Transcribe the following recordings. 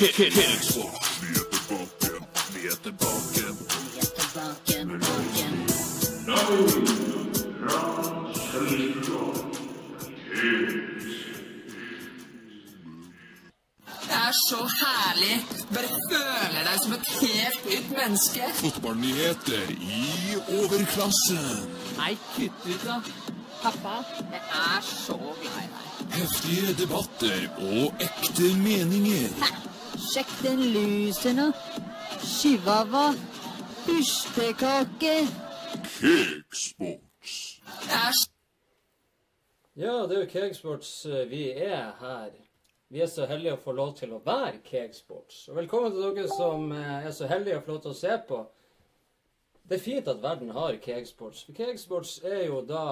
Cakesports. Vi er tilbake. Vi er tilbake. Det er så herlig. Bare føler deg som et helt nytt menneske. Fotballnyheter i overklassen. Nei, kutt ut, da. Pappa, jeg er så glad i deg. Heftige debatter og ekte meninger. Sjekk den lusen nå. Chihuahua. Pustekake. Cakesports. Er Ja, det er jo Cakesports eh, vi er her. Vi er så heldige å få lov til å være Cakesports. Og velkommen til dere som eh, er så heldige å få lov til å se på. Det er fint at verden har Cakesports. For Cakesports er jo da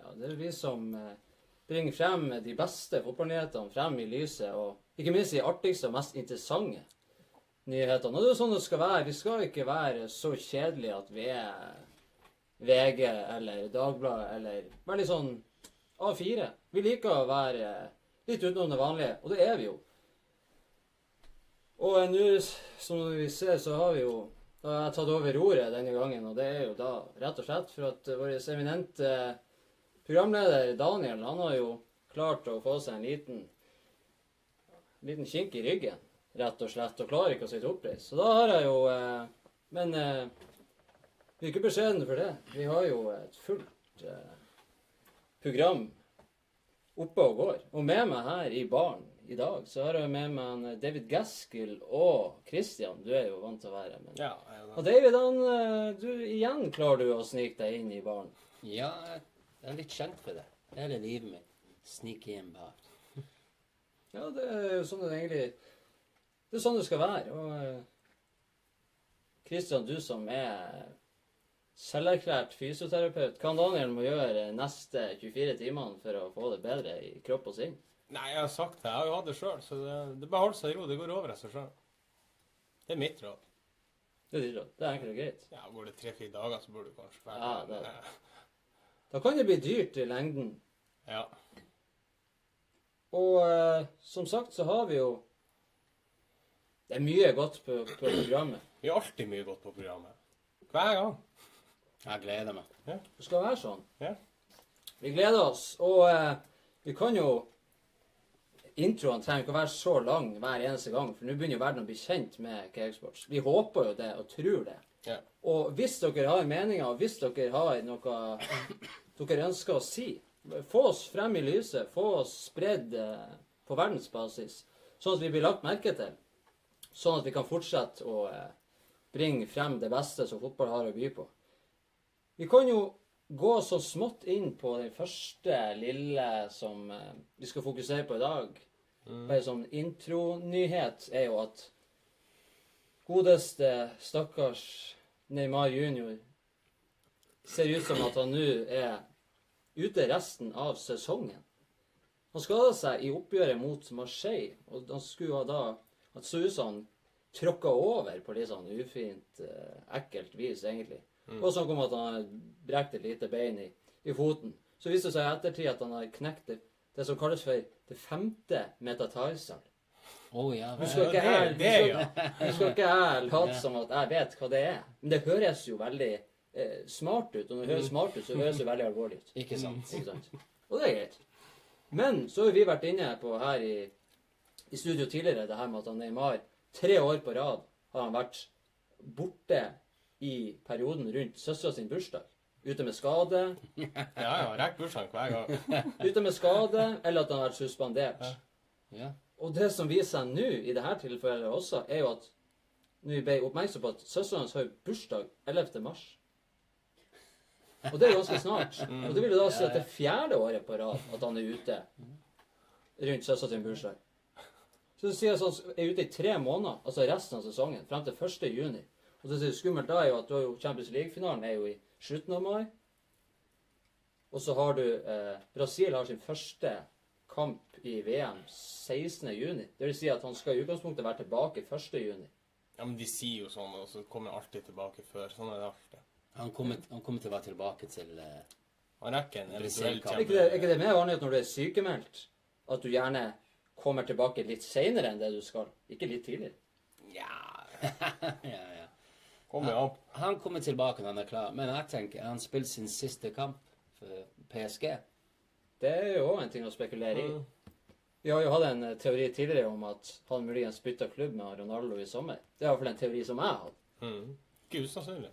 Ja, det er vi som eh, bringer frem de beste fotballnyhetene frem i lyset. Og ikke minst de artigste og mest interessante nyhetene. Og det er jo sånn det skal være. Vi skal ikke være så kjedelige at vi er VG eller Dagbladet eller veldig sånn A4. Vi liker å være litt utenom det vanlige, og det er vi jo. Og nå, som vi ser, så har vi jo da har jeg tatt over roret denne gangen, og det er jo da rett og slett for at vår eminente programleder Daniel, han har jo klart å få seg en liten, liten kink i ryggen, rett og slett, og klarer ikke å sitte oppreist. Så da har jeg jo eh, Men eh, vi er ikke beskjedne for det. Vi har jo et fullt eh, program oppe og går. Og med meg her i baren i dag, så har jeg med meg en David Gaskill og Christian. Du er jo vant til å være her. Ja, Ja, jeg, Og David, han, eh, du, igjen klarer du å snike deg inn i baren. ja, jeg er litt kjent for det. Hele livet mitt. Snike inn bar. Ja, det er jo sånn det egentlig Det er sånn det skal være. Og Kristian, Christian, du som er selverklært fysioterapeut, hva Daniel må gjøre neste 24 timene for å få det bedre i kropp og sinn? Nei, jeg har sagt det. Jeg har jo hatt det sjøl, så det, det bare holder seg i ro. Det går over av seg sjøl. Det er mitt råd. Det er ditt råd. Det er enkelt og greit. Ja, Går det tre-fire dager, så burde du kanskje være Ja, det- Da kan det bli dyrt i lengden. Ja. Og eh, som sagt så har vi jo Det er mye godt på, på programmet. Vi har alltid mye godt på programmet. Hver gang. Jeg gleder meg. Det skal være sånn. Ja. Vi gleder oss. Og eh, vi kan jo Introen trenger ikke å være så lang hver eneste gang, for nå begynner jo verden å bli kjent med Kakesports. Vi håper jo det og tror det. Ja. Og hvis dere har meninger, og hvis dere har noe dere ønsker å si, få oss frem i lyset. Få oss spredd eh, på verdensbasis, sånn at vi blir lagt merke til. Sånn at vi kan fortsette å eh, bringe frem det beste som fotball har å by på. Vi kan jo gå så smått inn på den første lille som eh, vi skal fokusere på i dag. Bare sånn intronyhet er jo at godeste, stakkars Neymar junior ser ut som at han nå er ute resten av sesongen. Han skada seg i oppgjøret mot Marseille, og han skulle ha da at Susan tråkka over på litt sånn ufint, eh, ekkelt vis, egentlig. Og så kom at han brekte et lite bein i, i foten. Så viste det seg i ettertid at han har knekt det, det som kalles for det femte metatarsal. Det, ja. nå skal ikke jeg late som at jeg vet hva det er. Men det høres jo veldig eh, smart ut. Og når det høres smart ut, så høres det veldig alvorlig ut. Ikke sant? Ikke sant? Og det er greit. Men så har vi vært inne på her i, i studio tidligere det her med at han Neymar tre år på rad har han vært borte i perioden rundt søstera sin bursdag. Ute med skade, Ja, ja. rekker bursdagen hver gang. ute med skade, eller at han har vært suspendert. Ja. Og det som viser seg nå, i dette tilfellet også, er jo at når vi jeg oppmerksom på at søstera hans har bursdag 11. mars. Og det er ganske snart. Og det vil jo da si at det er fjerde året på rad at han er ute rundt søstera sin bursdag. Så det sier at han er ute i tre måneder, altså resten av sesongen, frem til 1. juni. Og det som er skummelt da, er jo at du har jo Champions League-finalen er jo i slutten av mai. Og så har du eh, Brasil har sin første kamp i VM 16. juni. Det vil si at han skal i utgangspunktet være tilbake 1. juni. Ja, men de sier jo sånn, og så kommer han alltid tilbake før. Sånn er det alltid. Han kommer, han kommer til å være tilbake til uh, Han rekker en eventuell Er ikke det, ikke det mer vanlig at når du er sykemeldt, at du gjerne kommer tilbake litt seinere enn det du skal. Ikke litt tidligere. Ja. ja, ja. Kom jo an. Han kommer tilbake når han er klar, men jeg tenker han spilte sin siste kamp for PSG. Det er jo òg en ting å spekulere i. Mm. Vi har jo hatt en eh, teori tidligere om at han muligens bytta klubb med Ronaldo i sommer. Det er iallfall en teori som jeg har hatt. Mm. Ikke usannsynlig.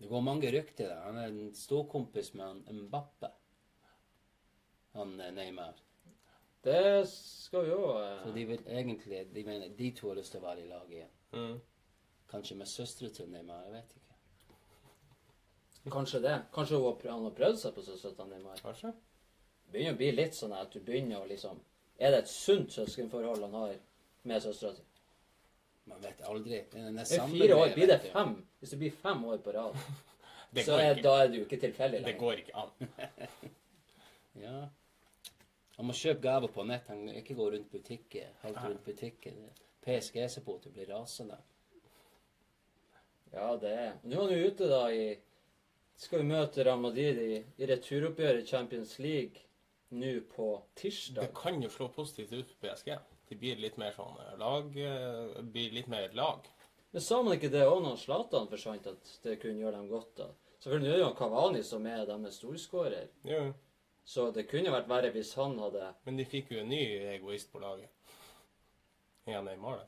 Det går mange rykter der. Han er en ståkompis med han Mbappe. Han eh, Neymar. Det skal jo Så eh, de vil egentlig De mener de to har lyst til å være i lag igjen. Mm. Kanskje med søstera til Neymar. Jeg vet ikke. Kanskje det. Kanskje hun har prøvd, han har prøvd seg på søstera Neymar. Kanskje. Det begynner å bli litt sånn at du begynner å liksom Er det et sunt søskenforhold han har med søstera si? Man vet aldri. Det er, Det fire år. Blir det fem? Hvis det blir fem år på rad, så er, da er det jo ikke tilfeldig det går ikke an. Ja. Han må kjøpe gaver på nett. Han ikke gå rundt butikken. Helt rundt butikken. PSG-supporter blir rasende. Ja, det er Nå er han jo ute, da, i Skal vi møte Real Madrid i, i returoppgjøret i Champions League nå på tirsdag? Det kan jo slå positivt ut på PSG. De blir litt mer sånn eh, lag eh, Blir litt mer et lag. Men sa man ikke det òg når Zlatan forsvant, at det kunne gjøre dem godt? da? Selvfølgelig er det jo Kavani som er deres storskårer, Jo, så det kunne vært verre hvis han hadde men de fikk jo en ny egoist på laget. Ja, Neymar, det.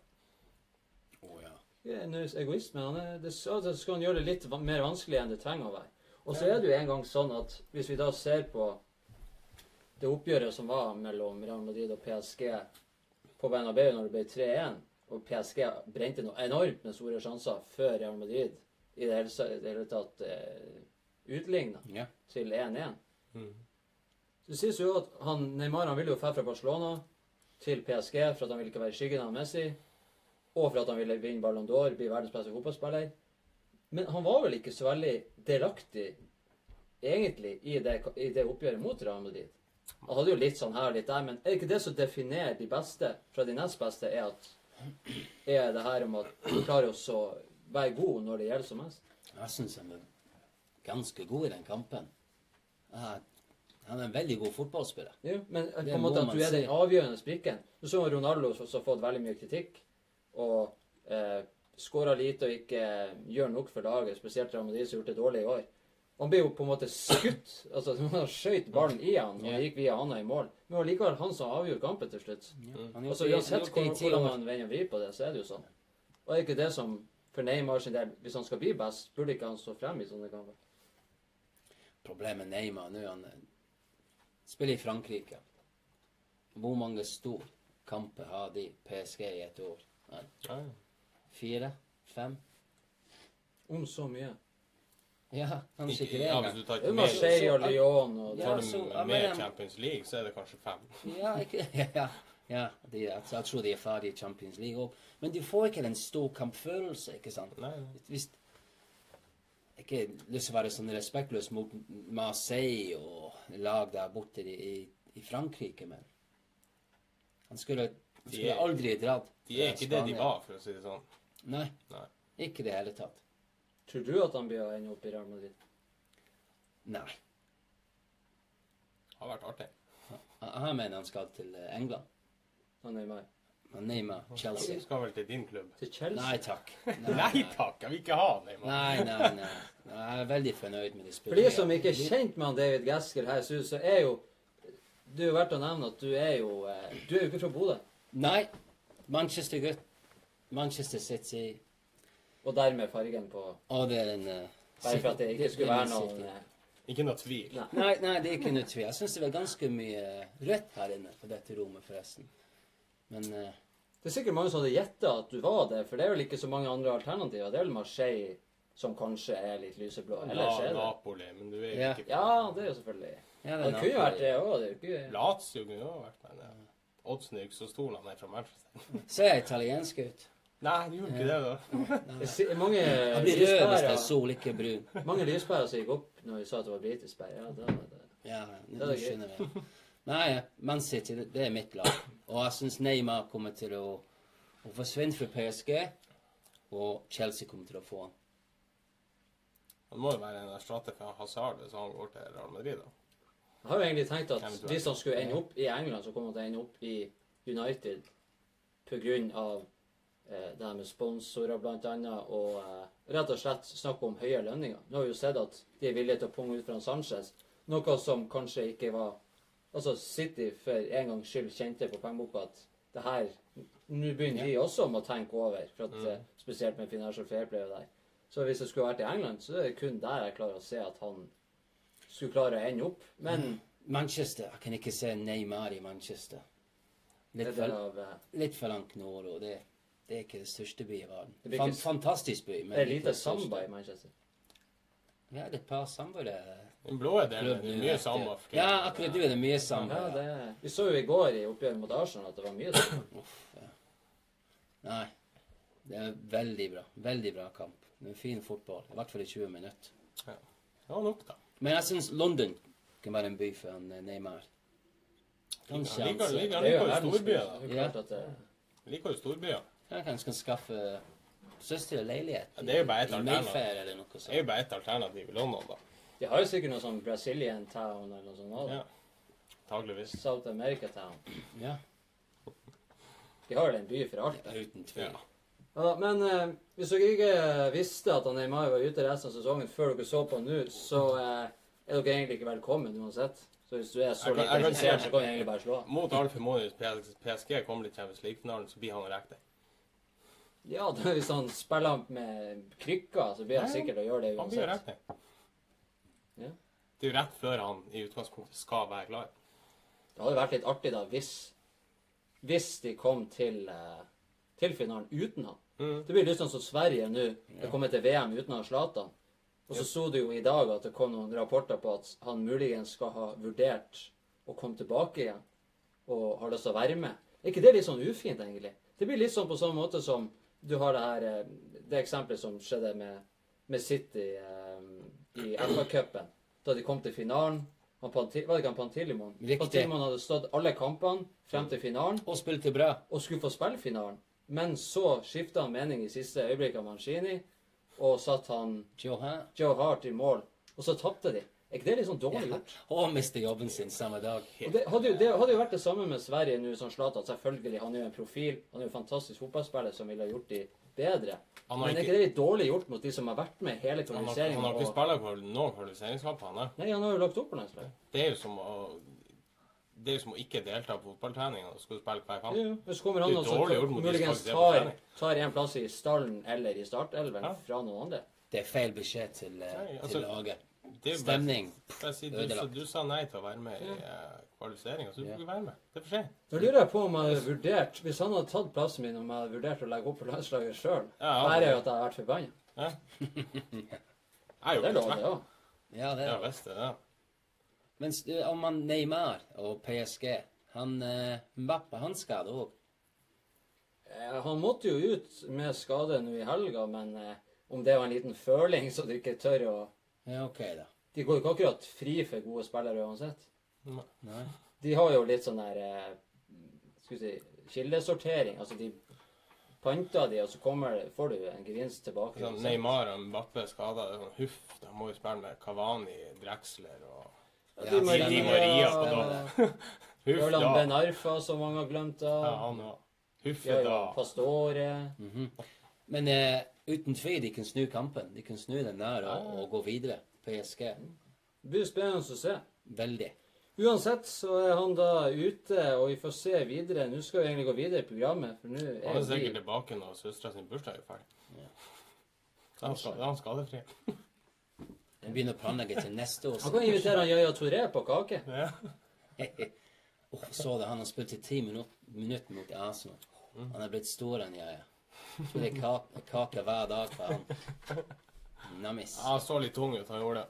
Å ja. Ja, en egoist, men han er, det, så det skal han gjøre det litt mer vanskelig enn det trenger å være. Og så er det jo en gang sånn at hvis vi da ser på det oppgjøret som var mellom Real Madrid og PSG på Bernabeu når det ble 3-1, og PSG brente noe enormt med store sjanser før Real Madrid i det hele, det hele tatt eh, utligna ja. til 1-1. Mm. Det sies jo at han, Neymar han ville jo dra fra Barcelona til PSG for at han ville ikke være i skyggen av Messi, og for at han ville vinne Ballon d'Or, bli verdens beste fotballspiller. Men han var vel ikke så veldig delaktig egentlig i det, i det oppgjøret mot Real Madrid. Han hadde jo litt sånn her og litt der, men er det ikke det som definerer de beste fra de nest beste, er at er det her om at du klarer også å være god når det gjelder som mest? Jeg syns han er ganske god i den kampen. Han er en veldig god fotballspiller. Jo, men på en måte at du er den avgjørende sprikken. Du så Ronaldo som har fått veldig mye kritikk, og eh, skåra lite og ikke gjør nok for laget, spesielt Ramadis har gjort det dårlig i år. Han ble jo på en måte skutt. altså Han skjøt ballen i han, og Ja. det gikk via handa i mål. Men det var likevel han som avgjorde kampen til slutt. Han har Altså Uansett hvor, hvordan man vender og vrir på det, så er det jo sånn. Og er ikke det som for Neymar sin del, hvis han skal bli best, burde ikke han stå frem i sånne kamper? Problemet med Neymar nå han eh, spiller i Frankrike. Hvor mange store kamper har de PSG i et år? Ja, ja. Fire? Fem? Om så mye. Ja, kanskje ikke det ja, hvis du tar ikke med, Marseille og Lyon og Ja, tar du så- ja, med men- Champions League, så er det kanskje fem. Ja, ikke, ja, ja de, jeg, jeg tror de er ferdige i Champions League òg. Men du får ikke den storkampfølelse, ikke sant? Nei, nei. Hvis Ikke lyst til å være sånn respektløs mot Marseille og lag der borte i, i, i Frankrike, men Han skulle, han De skulle er- aldri dratt. De er fra ikke det de Spania. var, for å si det sånn. Nei, Nei. ikke i det hele tatt. Tror du at han blir å ende opp i Real Madrid? Nei. Det Har vært artig. Jeg jeg mener han skal til eh, England. Han Neymar? Og Neymar, Chelsea. Han Skal vel til din klubb. Til Chelsea? Nei takk. Nei takk, jeg vil ikke ha Neymar. Nei, nei, nei. Jeg er veldig fornøyd med de For de som ikke er kjent med han David Gasker her, så, er jo Det er jo verdt å nevne at du er jo eh, Du er jo ikke fra Bodø. Nei. Manchester-gutt. Manchester City. Og dermed fargen på Og det er den uh, Bare for at det ikke skulle være noen eh, Ikke noe tvil. Nei. Nei, nei, det er ikke noe tvil. Jeg syns det var ganske mye rødt her inne på dette rommet, forresten. Men eh, Det er sikkert mange som hadde gjetta at du var det, for det er vel ikke så mange andre alternativer. Det er vel Marseille som kanskje er litt lyseblå. Ja, Ellers er det Napoli, men du er Ja. ikke Ja, det er jo selvfølgelig ja, Det kunne jo vært det òg. Det er jo ikke Lazio kunne jo vært men ja. Oddsen er jo ikke så stor når han er fra Manchester. Ser jeg italiensk ut? Nei, du gjorde ikke det, da. Det er mange Jeg blir rød hvis det er lyspærer sol, ikke brun. Mange lyspærer som gikk opp når vi sa at det var britisk bær. Ja, det, det. Ja, Det er skjønner jeg. Nei, Man City, det- det er mitt lag. Og jeg syns Neymar kommer til å, å forsvinne fra PSG, og Chelsea kommer til å få han. Han må jo være en erstatter for Hazard hvis han går til Real Madrid, da. Jeg har jo egentlig tenkt at Eventuelt. hvis han skulle ende opp i England, så kommer han til å ende opp i United på grunn av eh, det her med sponsorer annet, og eh, rett og slett snakke om høye lønninger. Nå har vi jo sett at de er villige til å punge ut fra Sanchez, noe som kanskje ikke var Altså City for en gangs skyld kjente på pengeboka at det her Nå begynner de også om å tenke over, for at, eh, spesielt med Financial Fair Play og der. Så hvis det skulle vært i England, så er det kun der jeg klarer å se at han skulle klare å ende opp. Men Manchester. Jeg kan ikke se Neymar i Manchester. Litt for, eh, litt for langt nord, og det, det er ikke det største by i verden. Det blir Fan, ikke- fantastisk by, men Det er ikke lite største. samba i Manchester. Ja, det er et par samboere. Den blå er det det er mye samme. for tiden. Ja, akkurat du er det mye samba. Ja, det, vi så jo i går i oppgjøret mot Arsenal at det var mye sånn. Nei. Det er veldig bra. Veldig bra kamp. Det er fin fotball. I hvert fall i 20 minutter. Ja. Det var nok, da. Men jeg syns London kan være en by for en eh, Neymar. Kanskje Han liker, han liker, han Det er jo liker jo storbyer. Det er jo klart at det, Liker jo storbyer. Ja, kanskje kan skaffe søster en leilighet Ja, det er jo bare et i alternativ. Mayfair eller noe Det er jo bare ett alternativ i London, da. de har jo sikkert noe sånn Brazilian town eller noe sånt. også. Ja. Antageligvis. South America town. Ja, De har jo en by for alt. uten tvil. Ja. Ja, men eh, hvis dere ikke visste at Neymar var ute resten av sesongen før dere så på nå, så eh, er dere egentlig ikke velkommen uansett. Så hvis du er så kan interessert, så kan du egentlig bare slå av. Mot all formodning, hvis PSG kommer til Champions League-finalen, så blir han riktig. Ja, da, hvis han spiller med krykker, så blir han sikkert å gjøre det Han blir uansett. Ja. Det er jo rett før han i utgangspunktet skal være klar. Det hadde vært litt artig da hvis, hvis de kom til, eh, til finalen uten han. Mm. Det blir litt sånn som Sverige nå. Det kommer til VM uten han Zlatan. Og så så du jo i dag at det kom noen rapporter på at han muligens skal ha vurdert å komme tilbake igjen og har lyst til å være med. Er ikke det litt sånn ufint, egentlig? Det blir litt sånn på samme måte som du har det her eh, Det eksempelet som skjedde med, med City eh, i FA-cupen. Da de kom til finalen. Var det ikke han Pantilimon? Pantilimon hadde stått alle kampene frem til finalen Og spilte bra. og skulle få spille finalen. Men så skifta han mening i siste øyeblikk av Mancini, og satte han Joe Hart i mål. Og så tapte de. Er ikke det litt sånn dårlig Ja. gjort? Og miste jobben sin samme dag. Og det hadde, jo, det hadde jo vært det samme med Sverige nå som Zlatan. Selvfølgelig, han er jo en profil. Han er jo en fantastisk fotballspiller som ville gjort de bedre. Han har Men er ikke- det litt dårlig gjort mot de som har vært med hele Han han har ikke og- spilt kval- noen kvalifiseringskamper, han. er. Nei, han har jo lagt opp på landslaget. Det er jo som å det er jo som å ikke delta på fotballtrening og skulle spille hver kamp. Jo. Så kommer han og som muligens tar, tar en plass i stallen eller i startelven Ja. fra noen andre. Det er feil beskjed til, eh, Nei, altså, til laget. Det Stemning. bare si, du, du sa nei til å være med i uh, kvalifiseringa, så du Ja. får ikke være med. Det er for sent. Da lurer jeg på om jeg hadde vurdert Hvis han hadde tatt plassen min, om jeg hadde vurdert å legge opp på landslaget sjøl. Ja, ja. er jo at jeg har vært forbanna. Ja. Jeg Det er lov, det òg. Ja, det Ja er visst det. Ja. Mens du, om han Neymar og PSG Han eh, Mbappe, han skader òg. Eh, Han måtte jo ut med skade nå i helga, men eh, om det var en liten føling så du ikke tør å Ja, OK, da. De går jo ikke akkurat fri for gode spillere uansett. Nei. De har jo litt sånn der eh, Skal vi si kildesortering. Altså, de panter de, og så kommer, får du en gevinst tilbake. Sånn. Neymar og Mbappe skada. Sånn, huff, de må jo spille med Cavani, Drexler og Ja, Ja, Di Maria, på da. Huff da. Ben Arfa, som mange har glemt av. Ja, han òg. Huff da. Pastore. Mm da. Pastore. Men uh, uten tvil, de kan snu kampen. De kan snu den der og, og gå videre. PSG. Det blir spennende å se. Veldig. Uansett så er han da ute, og vi får se videre. Nå skal vi egentlig gå videre i programmet, for nå er Han er er sikkert vi tilbake når søstera sin bursdag er ferdig. Ja. han da er han skadefri. Jeg begynner å planlegge til neste år. Han kan invitere han Yaya Toré på kake. Ja. oh, så det, han har spilt i ti minutter minutt mot Arsenal. Han er blitt stor enn er. Tror det er kake, kake hver dag for han. Nammis. Ja, Han så litt tung ut, han gjorde det.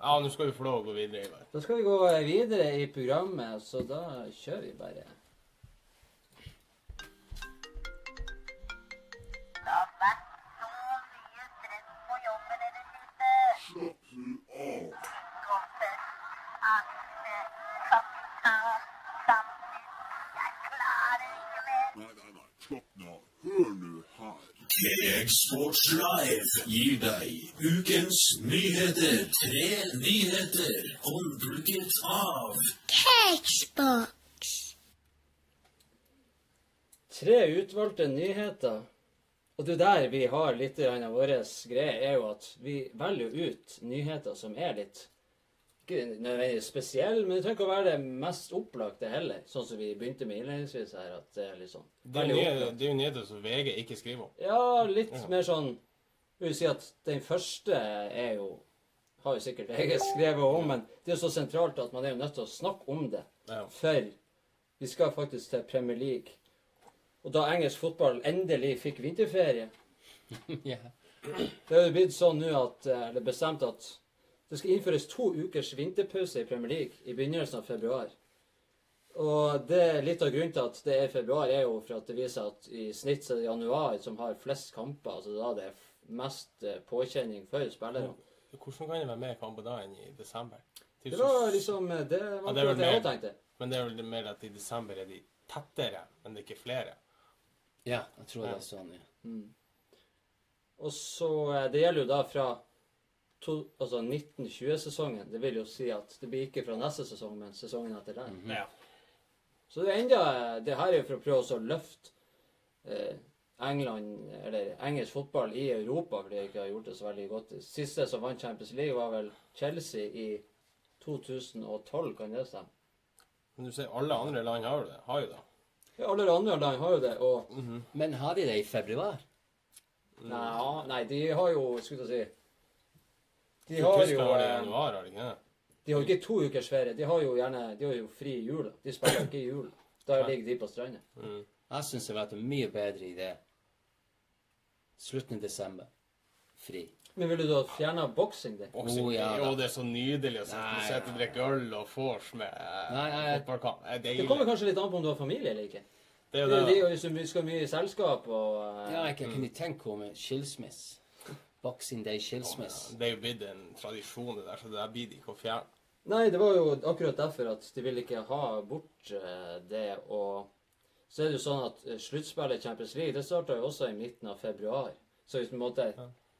Ja, nå skal vi få lov å gå videre, Ivar. Da skal vi gå videre i programmet, så da kjører vi bare. KX Sports Live gir deg ukens nyheter. Tre nyheter håndplukket av Cakesbox. Tre utvalgte nyheter. Og det er der vi har litt av vår greie, er jo at vi velger ut nyheter som er litt ikke nødvendigvis spesiell, men det trenger ikke å være det mest opplagte heller. Sånn som vi begynte med innledningsvis her. at Det er litt sånn Det er jo nye- det er jo nyheter som VG ikke skriver om. Ja, litt mer sånn Jeg vil si at den første er jo Har jo sikkert VG skrevet om, men det er jo så sentralt at man er jo nødt til å snakke om det. Ja. For vi skal faktisk til Premier League. Og da engelsk fotball endelig fikk vinterferie yeah. Det er jo blitt sånn nå at eller det er bestemt at det skal innføres to ukers vinterpause i Premier League i begynnelsen av februar. Og det er litt av grunnen til at det er februar, er jo for at det viser at i snitt så er det januar som har flest kamper. Altså da det er mest eh, påkjenning for spillerne. Hvordan kan det være mer kamper da enn i desember? er Det var liksom Det Det Ja, det vel det jeg tenkte. Men det er vel mer at i desember er de tettere, men det er ikke flere. ja, jeg tror det er sånn, ja. Og så eh, Det gjelder jo da fra to, altså 1920-sesongen. Det vil jo si at det blir ikke fra neste sesong, men sesongen etter der. Ja. Så det er enda Det her er jo for å prøve å løfte eh, England, eller engelsk fotball i Europa, fordi de ikke har gjort det så veldig godt. Siste som vant Champions League, var vel Chelsea i 2012, kan det stemme? Men du ser alle andre land har jo det. Har jo det. Ja, alle andre land har jo det, og Men har de det i februar? nei, nei, de har jo Skulle jeg si De har jo Tyskland har det i eh, januar, har de ikke det? De har jo ikke to ukers ferie. De har jo gjerne De har jo fri i jula. De spiller ikke i jula. Da ligger de på stranda. Jeg syns det hadde vært en mye bedre idé. Slutten av desember. Fri. Men ville du ha fjerna boksing det? Oh, ja, jo, det er så nydelig å sitte og drikke øl og vors med eh, fotballkamp. Det Det kommer kanskje litt an på om du har familie eller ikke. Det er jo det. jo de som skal mye i selskap og eh, Ja, jeg kan- ikke tenke om skilsmiss. Boxing Day skilsmiss. Det er jo blitt en tradisjon, det der, så det der blir de ikke å fjerne. Nei, det var jo akkurat derfor at de ville ikke ha bort eh, det. Og så er det jo sånn at eh, sluttspillet i Champions League det starta jo også i midten av februar. Så hvis på en måte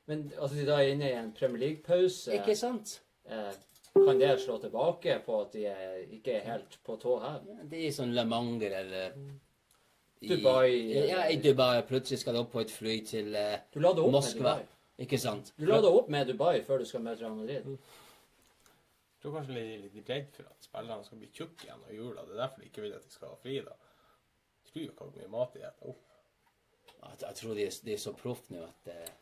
Men at de da er inne i en Premier League-pause, Ikke sant? eh, kan det slå tilbake på at de er, ikke er helt på tå her? Det er sånn Le Manger eller i- Dubai, Ja, i Dubai. Plutselig skal du opp på et fly til eh, opp med Moskva. Dubai. Ikke sant? Du la det opp med Dubai før du skal møte Real Madrid. Jeg tror kanskje de er litt redd for at spillerne skal bli tjukke igjen av jula. Det er derfor de ikke vil at de skal ha fri, da. Jeg tror ikke hvor mye mat de spiser. opp. Jeg, jeg tror de er, de er så proff nå at eh,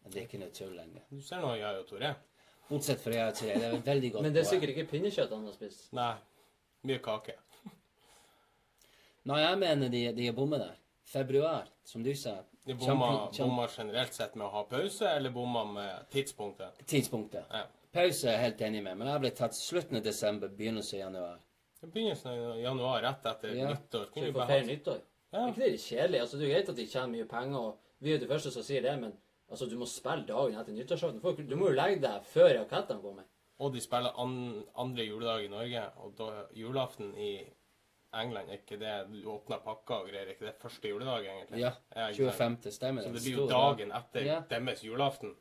at det er ikke noe tull lenger. Du ser nå jeg og Tore. Bortsett fra jeg og Tore. Det er veldig godt Men det er sikkert ikke pinnekjøtt han har spist. Nei. Mye kake. Nei, jeg mener de, de er bomme der. Februar, som du sa. De bomma, bomma generelt sett med å ha pause, eller bomma med tidspunktet? Tidspunktet. Ja. Pause er jeg helt enig med, men jeg ble tatt slutten av desember, begynnelsen av januar. Det Begynnelsen av januar, rett etter Ja. nyttår. Kunne du feire nyttår. Ja. Er ikke det litt kjedelig? Altså, det er greit at de tjener mye penger, og vi er de første som sier det, men altså, du må spille dagen etter nyttårsaften. Du Du må jo legge deg før rakettene kommer. Og de spiller an, andre juledag i Norge, og da julaften i England er ikke det Du åpner pakka og greier, er ikke det første juledag, egentlig? Ja, 25. stemmer Så det blir jo dagen etter Ja. deres julaften.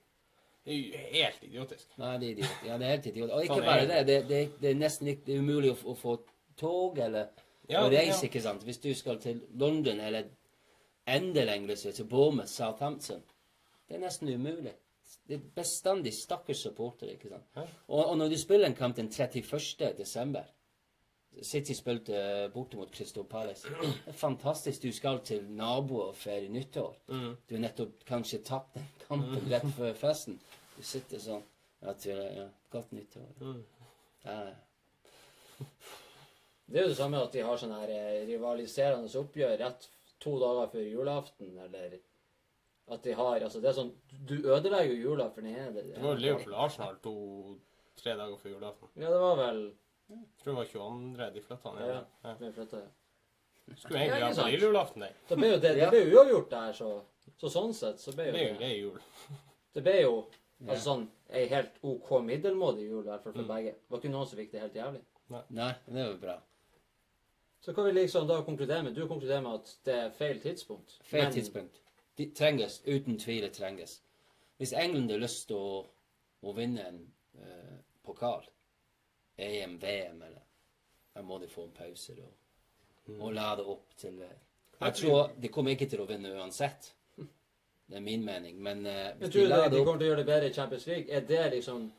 Det er jo helt idiotisk. Nei, det er idiot. Ja, det er helt idiot. Og ikke Sånn bare det. det. Det, det, er nesten ikke er umulig å, få- å få tog eller Ja, reise, ikke sant. Hvis du skal til London eller enda lenger sør, til Bournemouth, Southampton. Det er nesten umulig. Det er bestandig stakkars supportere, ikke sant. Og, og når du spiller en kamp den 31. desember City spilte eh, borte mot Crystal Palace. Fantastisk. Du skal til naboer for nyttår. Mm. Du har nettopp kanskje tapt den kampen rett før festen. Du sitter sånn ja, til, ja, Godt nyttår. Mm. Ja, Det er jo det samme at de har sånne her eh, rivaliserende oppgjør rett to dager før julaften, eller at de har Altså, det er sånn Du ødelegger jo jula for den ene. Det var jo Liverpool-Arsenal to-tre dager før julaften. Ja, det var vel Jeg tror det var 22. de flytta ned. Ja, Ja. vi flyttet, ja. Skulle egentlig ha på lillejulaften, lille julaften, nei. Det ble jo det, det ble jo uavgjort der, så, så sånn sett så ble Det ble er jo det grei jul. Det ble jo altså sånn ei helt OK middelmådig jul, i hvert fall for Mm. begge. Det var ikke noen som fikk det helt jævlig. Nei, det var bra. Så hva vi liksom da konkludere med Du konkluderer med at det er feil tidspunkt. Feil Men- tidspunkt. De trenges. Uten tvil det trenges. Hvis England har lyst til å, å vinne en eh, pokal, EM, VM eller Da må de få en pause da. Og lade opp til eh, Jeg tror de kommer ikke til å vinne uansett. Det er min mening. Men Jeg hvis tror de de, lader de kommer til å gjøre det bedre i Champions League. Er det liksom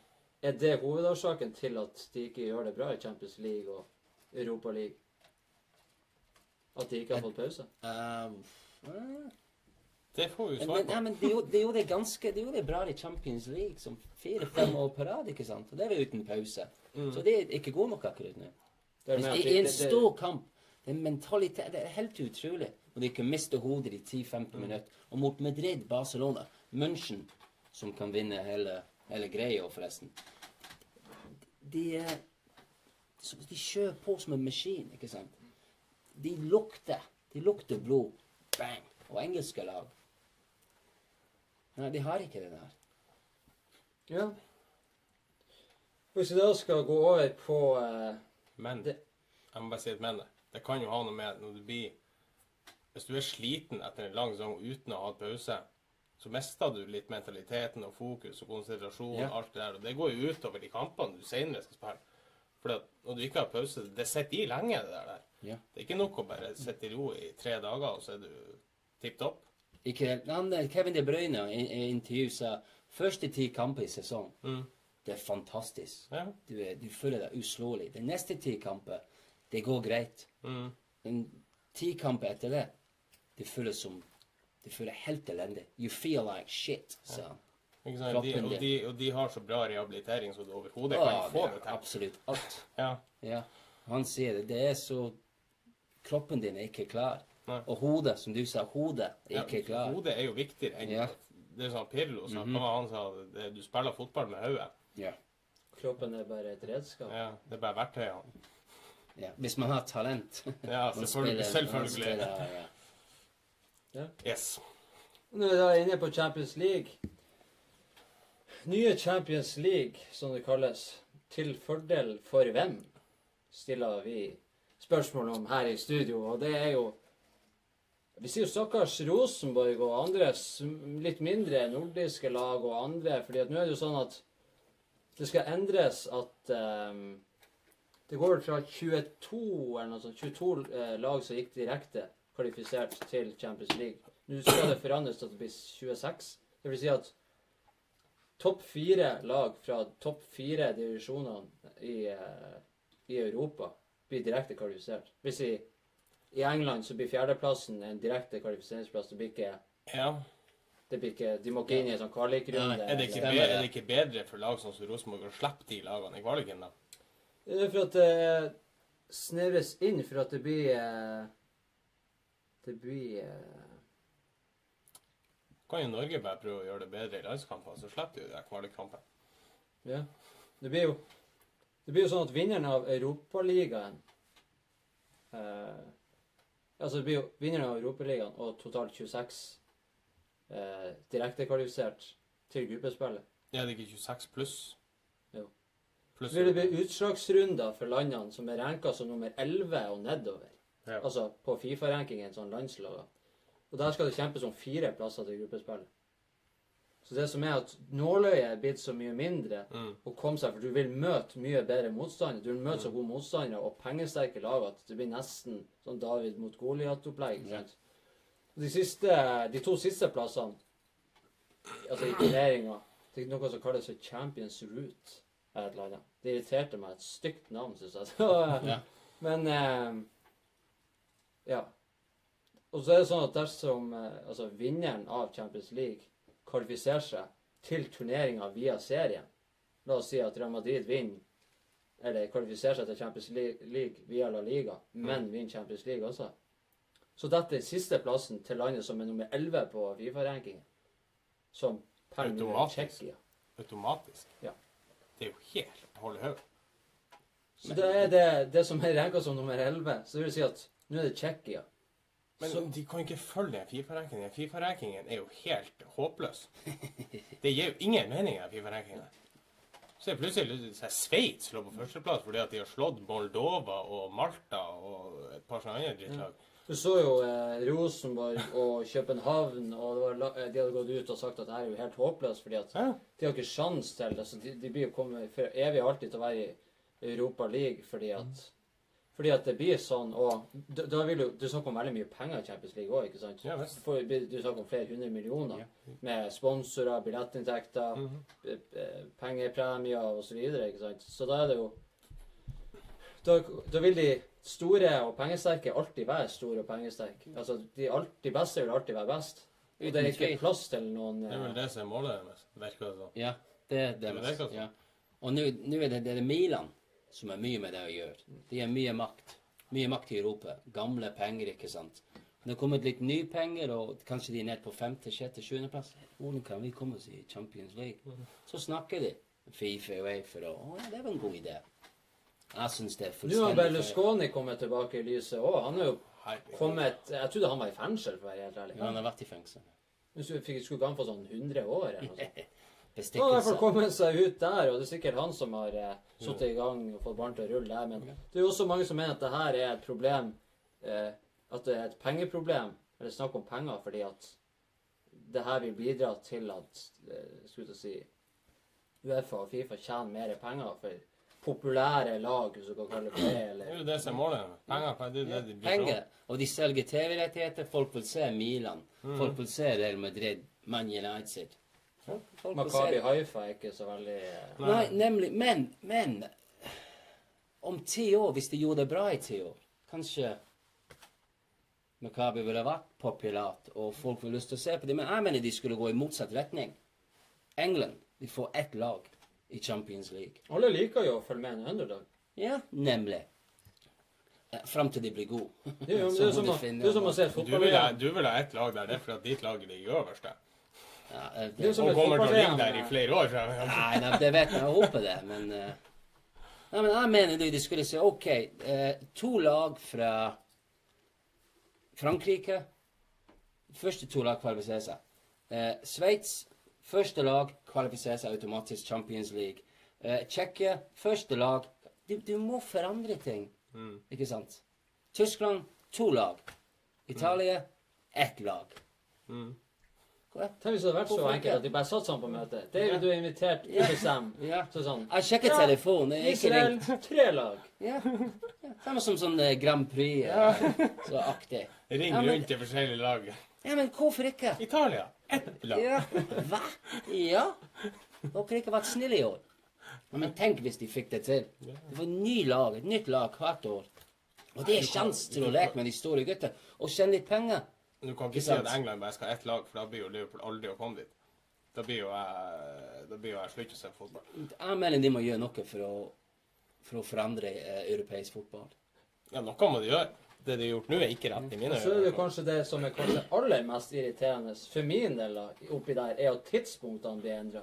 Er det hovedårsaken til at de ikke gjør det bra i Champions League og Europa League? At de ikke har fått pause? eh, Det får vi Men, svar men, på. ja, men de, gjorde- de gjorde det ganske De gjorde det bra i Champions League som fire-fem år på rad, ikke sant? Og det var uten pause. Så de er ikke gode nok akkurat nå. Det er I, med at I de- en det- det- stor kamp det er mentalitet, det er helt utrolig. Og de kan miste hodet i 10-15 minutter. Og mot Madrid, Barcelona, München, som kan vinne hele, hele greia, forresten De, er... de kjører på som en maskin, ikke sant? De lukter. De lukter blod. Bang. Og engelske lag Nei, de har ikke det der. Ja. Hvis vi da skal gå over på eh, Men Det- jeg må bare si et men. Det kan jo ha noe med når du blir Hvis du er sliten etter en lang sesong uten å ha hatt pause, så mister du litt mentaliteten og fokus og konsentrasjon Ja. og alt det der. Og det går jo utover de kampene du senere skal spille. For når du ikke har pause, det sitter i lenge, det der. Ja. Det er ikke nok å bare sitte i ro i tre dager, og så er du tipp topp. Ikke, Kevin De Bruyne i i intervju sa første ti kamper i sesong, det er fantastisk. Ja. Du, er, du føler deg uslåelig. Den neste ti kamper, det går greit. Mm. Men ti kamper etter det, det føles som Du føler helt elendig. You feel like shit, sa han. Sant? De, og, de, og de har så bra rehabilitering så du overhodet ja, kan få det til. absolutt alt. Ja. Ja, han sier det. Det er så Kroppen din er ikke klar. Nei. Og hodet, som du sa, hodet er Ja, ikke klar. Hodet er jo viktigere enn Ja. Det sånn Pirlo sa. Hva var Han sa det, du spiller fotball med hodet. Ja. kroppen er bare et redskap. Ja, det er bare verktøyene. ja. Hvis man har talent. Ja, selvfølgelig. selvfølgelig. Ja, ja. Yes. Nå er vi da inne på Champions League. Nye Champions League, som det kalles. Til fordel for hvem? Stiller vi spørsmål om her i studio. Og det er jo Vi sier jo stakkars Rosenborg og andre litt mindre nordiske lag og andre, fordi at nå er det jo sånn at det skal endres at um, Det går fra 22 eller noe sånt, 22 eh, lag som gikk direkte kvalifisert til Champions League. Nå skal det forandres til at det blir 26. Det vil si at topp fire lag fra topp fire divisjonene i, eh, i Europa blir direkte kvalifisert. Hvis i, i England så blir fjerdeplassen en direkte kvalifiseringsplass. Det blir ikke, Ja. Det blir ikke De må ikke inn i en sånn kvalikrunde. Er det, ikke bedre, er det ikke bedre for lag som Rosenborg å slippe de lagene i kvaliken, da? Det er for at det snevres inn, for at det blir eh, Det blir eh, Kan jo Norge bare prøve å gjøre det bedre i landskamper, så slipper de de kvalikkampene. Ja. Det blir jo Det blir jo sånn at vinneren av Europaligaen eh, Altså det blir jo vinneren av Europaligaen og totalt 26 eh, direktekvalifisert til gruppespillet. Er det ikke 26 pluss? Jo. Pluss vil det bli utslagsrunder for landene som er ranka som nummer 11 og nedover. Ja. Altså på Fifa-rankingen, sånn landslag. Og der skal det kjempes om fire plasser til gruppespillet. Så det som er at nåløyet er blitt så mye mindre Mm. komme seg, for du vil møte mye bedre motstandere. Du vil møte så gode motstandere og pengesterke lag at det blir nesten sånn David mot Goliat-opplegg. Og De, siste, de to siste plassene, altså i turneringa, det er noe som kalles for Champions Route. Et eller annet. Det irriterte meg. Et stygt navn, syns jeg. Så, Ja. Men eh, ja. Og så er det sånn at dersom eh, altså vinneren av Champions League kvalifiserer seg til turneringa via serien La oss si at Real Madrid vinner eller kvalifiserer seg til Champions League via La Liga, men vinner Champions League også. Så dette er sisteplassen til landet som er nummer 11 på Fifa-rankingen. Som per nå er. Tsjekkia. Automatisk. Ja. Det er jo helt hold i hodet. Så det er det, det som er ranka som nummer 11. Så det vil si at nå er det Tsjekkia. Men Så- de kan ikke følge den Fifa-rankingen. Fifa-rankingen er jo helt håpløs. Det gir jo ingen mening, den Fifa-rankingen. Så er plutselig så er Sveits lå på førsteplass fordi at de har slått Moldova og Malta og et par sånne andre drittlag. Du så jo eh, Rosenborg og København, og det var, eh, de hadde gått ut og sagt at det er jo helt håpløst, fordi at Ja. de har ikke sjans til det. Så de, de blir jo kommet for evig alltid til å være i Europa League fordi at Fordi at det blir sånn, og da, da vil du, Du snakker om veldig mye penger i Champions League òg, ikke sant? Ja. For, du snakker om flere hundre millioner med sponsorer, billettinntekter, mm -hmm. pengepremier osv. ikke sant? Så da er det jo da, da vil de store og pengesterke alltid være store og pengesterke. Altså, de, alt, de beste vil alltid være best. Og det er ikke plass til noen Det er vel eh, det som er målet deres, virker det som. Ja, det er det. Det er det, Ja. Og nå er det, det er Milan som er mye med det å gjøre. De har mye makt. Mye makt i Europa. Gamle penger, ikke sant. Det har kommet litt nye penger, og kanskje de er nede på femte, sjette, sjuendeplass. Hvordan kan vi komme oss i Champions League? Så snakker de. Fifa og Eifer og Å ja, det var en god idé. Jeg syns det er Nå har. Berlusconi kommet tilbake i lyset òg. Han er jo kommet Jeg trodde han var i fengsel, for å være helt ærlig. Ja, han har vært i fengsel. Men så fikk, skulle ikke han få sånn 100 år eller noe sånt? Bestikkelse. Han har i hvert fall kommet seg ut der, og det er sikkert han som har eh, satt i gang og fått barn til å rulle der. Men det er jo også mange som mener at det her er et problem eh, At det er et pengeproblem, eller snakk om penger, fordi at det her vil bidra til at eh, skulle jeg si Uefa og Fifa tjener mer penger for populære lag, hvis du kan kalle det det. Eller. Det er jo det som er målet. Penger, det er det de Penger. Og de selger TV-rettigheter. Folk vil se Milan. Folk vil se Real Madrid, Man United. Makabi Haifa er ikke så veldig eh, Nei, nemlig. Men, men Om ti år, hvis de gjorde det bra i ti år, kanskje Makabi ville vært populært, og folk ville lyst til å se på det. Men jeg mener de skulle gå i motsatt retning. England de får ett lag i Champions League. Alle liker jo å følge med en underdog. Ja, nemlig. Eh, Fram til de blir gode. Det er jo det er som, finne- det er som å se et fotball-VM. du vil ha ett lag der, det er fordi ditt lag ligger øverst der. Ja, det, Det er som Og kommer til å ligge der i eh. flere år. Så. Nei, nei, det vet jeg. Jeg håper det, men eh, Nei, men jeg mener de, skulle si OK, eh, to lag fra Frankrike. Første to lag kvalifiserer seg. Eh, Sveits, første lag kvalifiserer seg automatisk Champions League. Eh, Tsjekkia, første lag du, du må forandre ting, ikke sant? Tyskland, to lag. Italia, ett lag. Mm. Tenk hvis det hadde vært så Hvorfor enkelt at de bare satt sammen på møte. David, du er invitert. Du bestemmer. Ja. Så sånn Jeg sjekker Ja, telefonen. Jeg Israel, ringt. tre lag. Ja. ja. Samme som sånn eh, Grand Prix. Ja. så aktig. Ring Ja, men- rundt til forskjellige lag. Ja, men hvorfor ikke? Italia, ett lag. Ja. Hva? Ja? Dere ikke vært snille i år. Men tenk hvis de fikk det til. Det var ny lag, et nytt lag hvert år. Og det er sjanse til å leke med de store gutta og tjene litt penger. Du kan Ikke ikke si at? England bare skal ha ett lag, for da blir jo Liverpool aldri å komme dit. Da blir jo jeg Da blir jo jeg slutt å se fotball. Jeg mener de må gjøre noe for å, for å forandre eh, europeisk fotball. Ja, noe må de gjøre. Det de har gjort nå, er ikke rett i mine øyne. så er det kanskje det som er kanskje aller mest irriterende for min del oppi der, er at tidspunktene blir endra.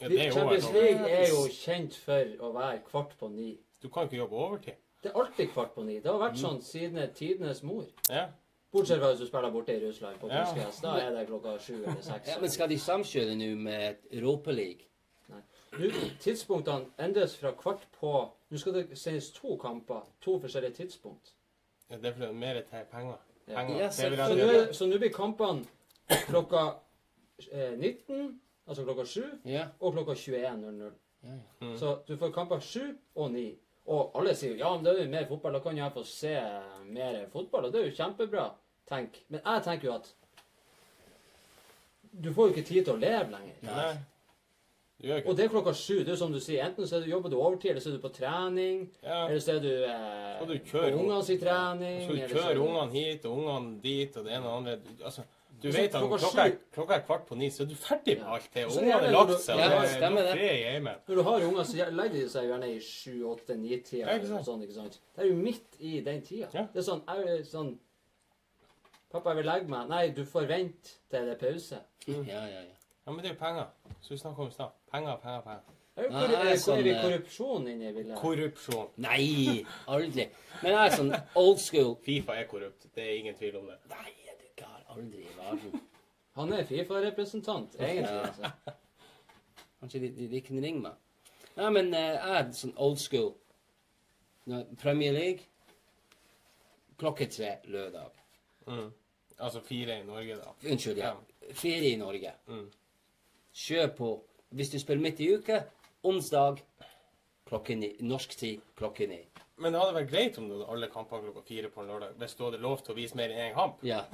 Ja, Champions. League er jo kjent for å være kvart på ni. Du kan ikke jobbe overtid. Det er alltid kvart på ni. Det har vært sånn siden tidenes mor. Ja. Bortsett fra hvis du spiller borte i Russland på Ja. kunstgress. Da er det klokka sju eller seks. Ja, men skal de samkjøre nå med Europaliga? Nå, tidspunktene endres fra kvart på Nå skal det sendes to kamper. To forskjellige tidspunkt. ja det er fordi det er mer til penger. Penger. Ja, Det Så det så nå blir kampene klokka eh, 19, altså klokka 7, yeah. og klokka 21.00. Yeah. Mm. Så du får kamper 7 og 9. Og alle sier ja, men det er jo mer fotball, da kan jeg få se mer fotball. Og det er jo kjempebra, tenk. Men jeg tenker jo at du får jo ikke tid til å leve lenger. Nei. Og det er klokka sju. Det er som du sier. Enten så er du, jobber du overtid, eller så er du på trening. Ja. Eller så er du eh, du kjøre på ungene sin trening. Så du kjører så ungene hit og ungene dit og det ene og det andre. Du- Altså, du vet at klokka klokka er, klokka er kvart på ni, så er du ferdig med alt det. Ungene har lagt seg, Ja, det er stemmer det. Når du har unger, så legger de seg gjerne i sju, åtte, ni-tida. Ja, sånn? Det er jo midt i den tida. Ja. Det er sånn, er sånn Pappa, jeg vil legge meg. Nei, du får vente til det er pause. ja, ja, ja. Ja, men det er jo penger. Så vi snakker om i stad. Penger, penger, penger. Er, det Nei, jeg er er, sånn, er vi eh, korrupsjon inni bildet? Korrupsjon. Nei, aldri. Men jeg er sånn old school. Fifa er korrupt. Det er ingen tvil om det. Nei, du gal? Aldri i verden. Han er Fifa-representant, egentlig. Altså. Kanskje de, de, de kan ringe meg. Nei, men eh, jeg er sånn old school. Premier League klokke tre lørdag. Mm. Altså fire i Norge, da. Unnskyld, ja. Fire i Norge. Mm. Kjør på. Hvis du spiller midt i uke, onsdag klokken ni. Norsk tid klokken ni. Men det hadde vært greit om du hadde alle kampene klokka fire på en lørdag, hvis du hadde lov til å vise mer enn én kamp. Ja.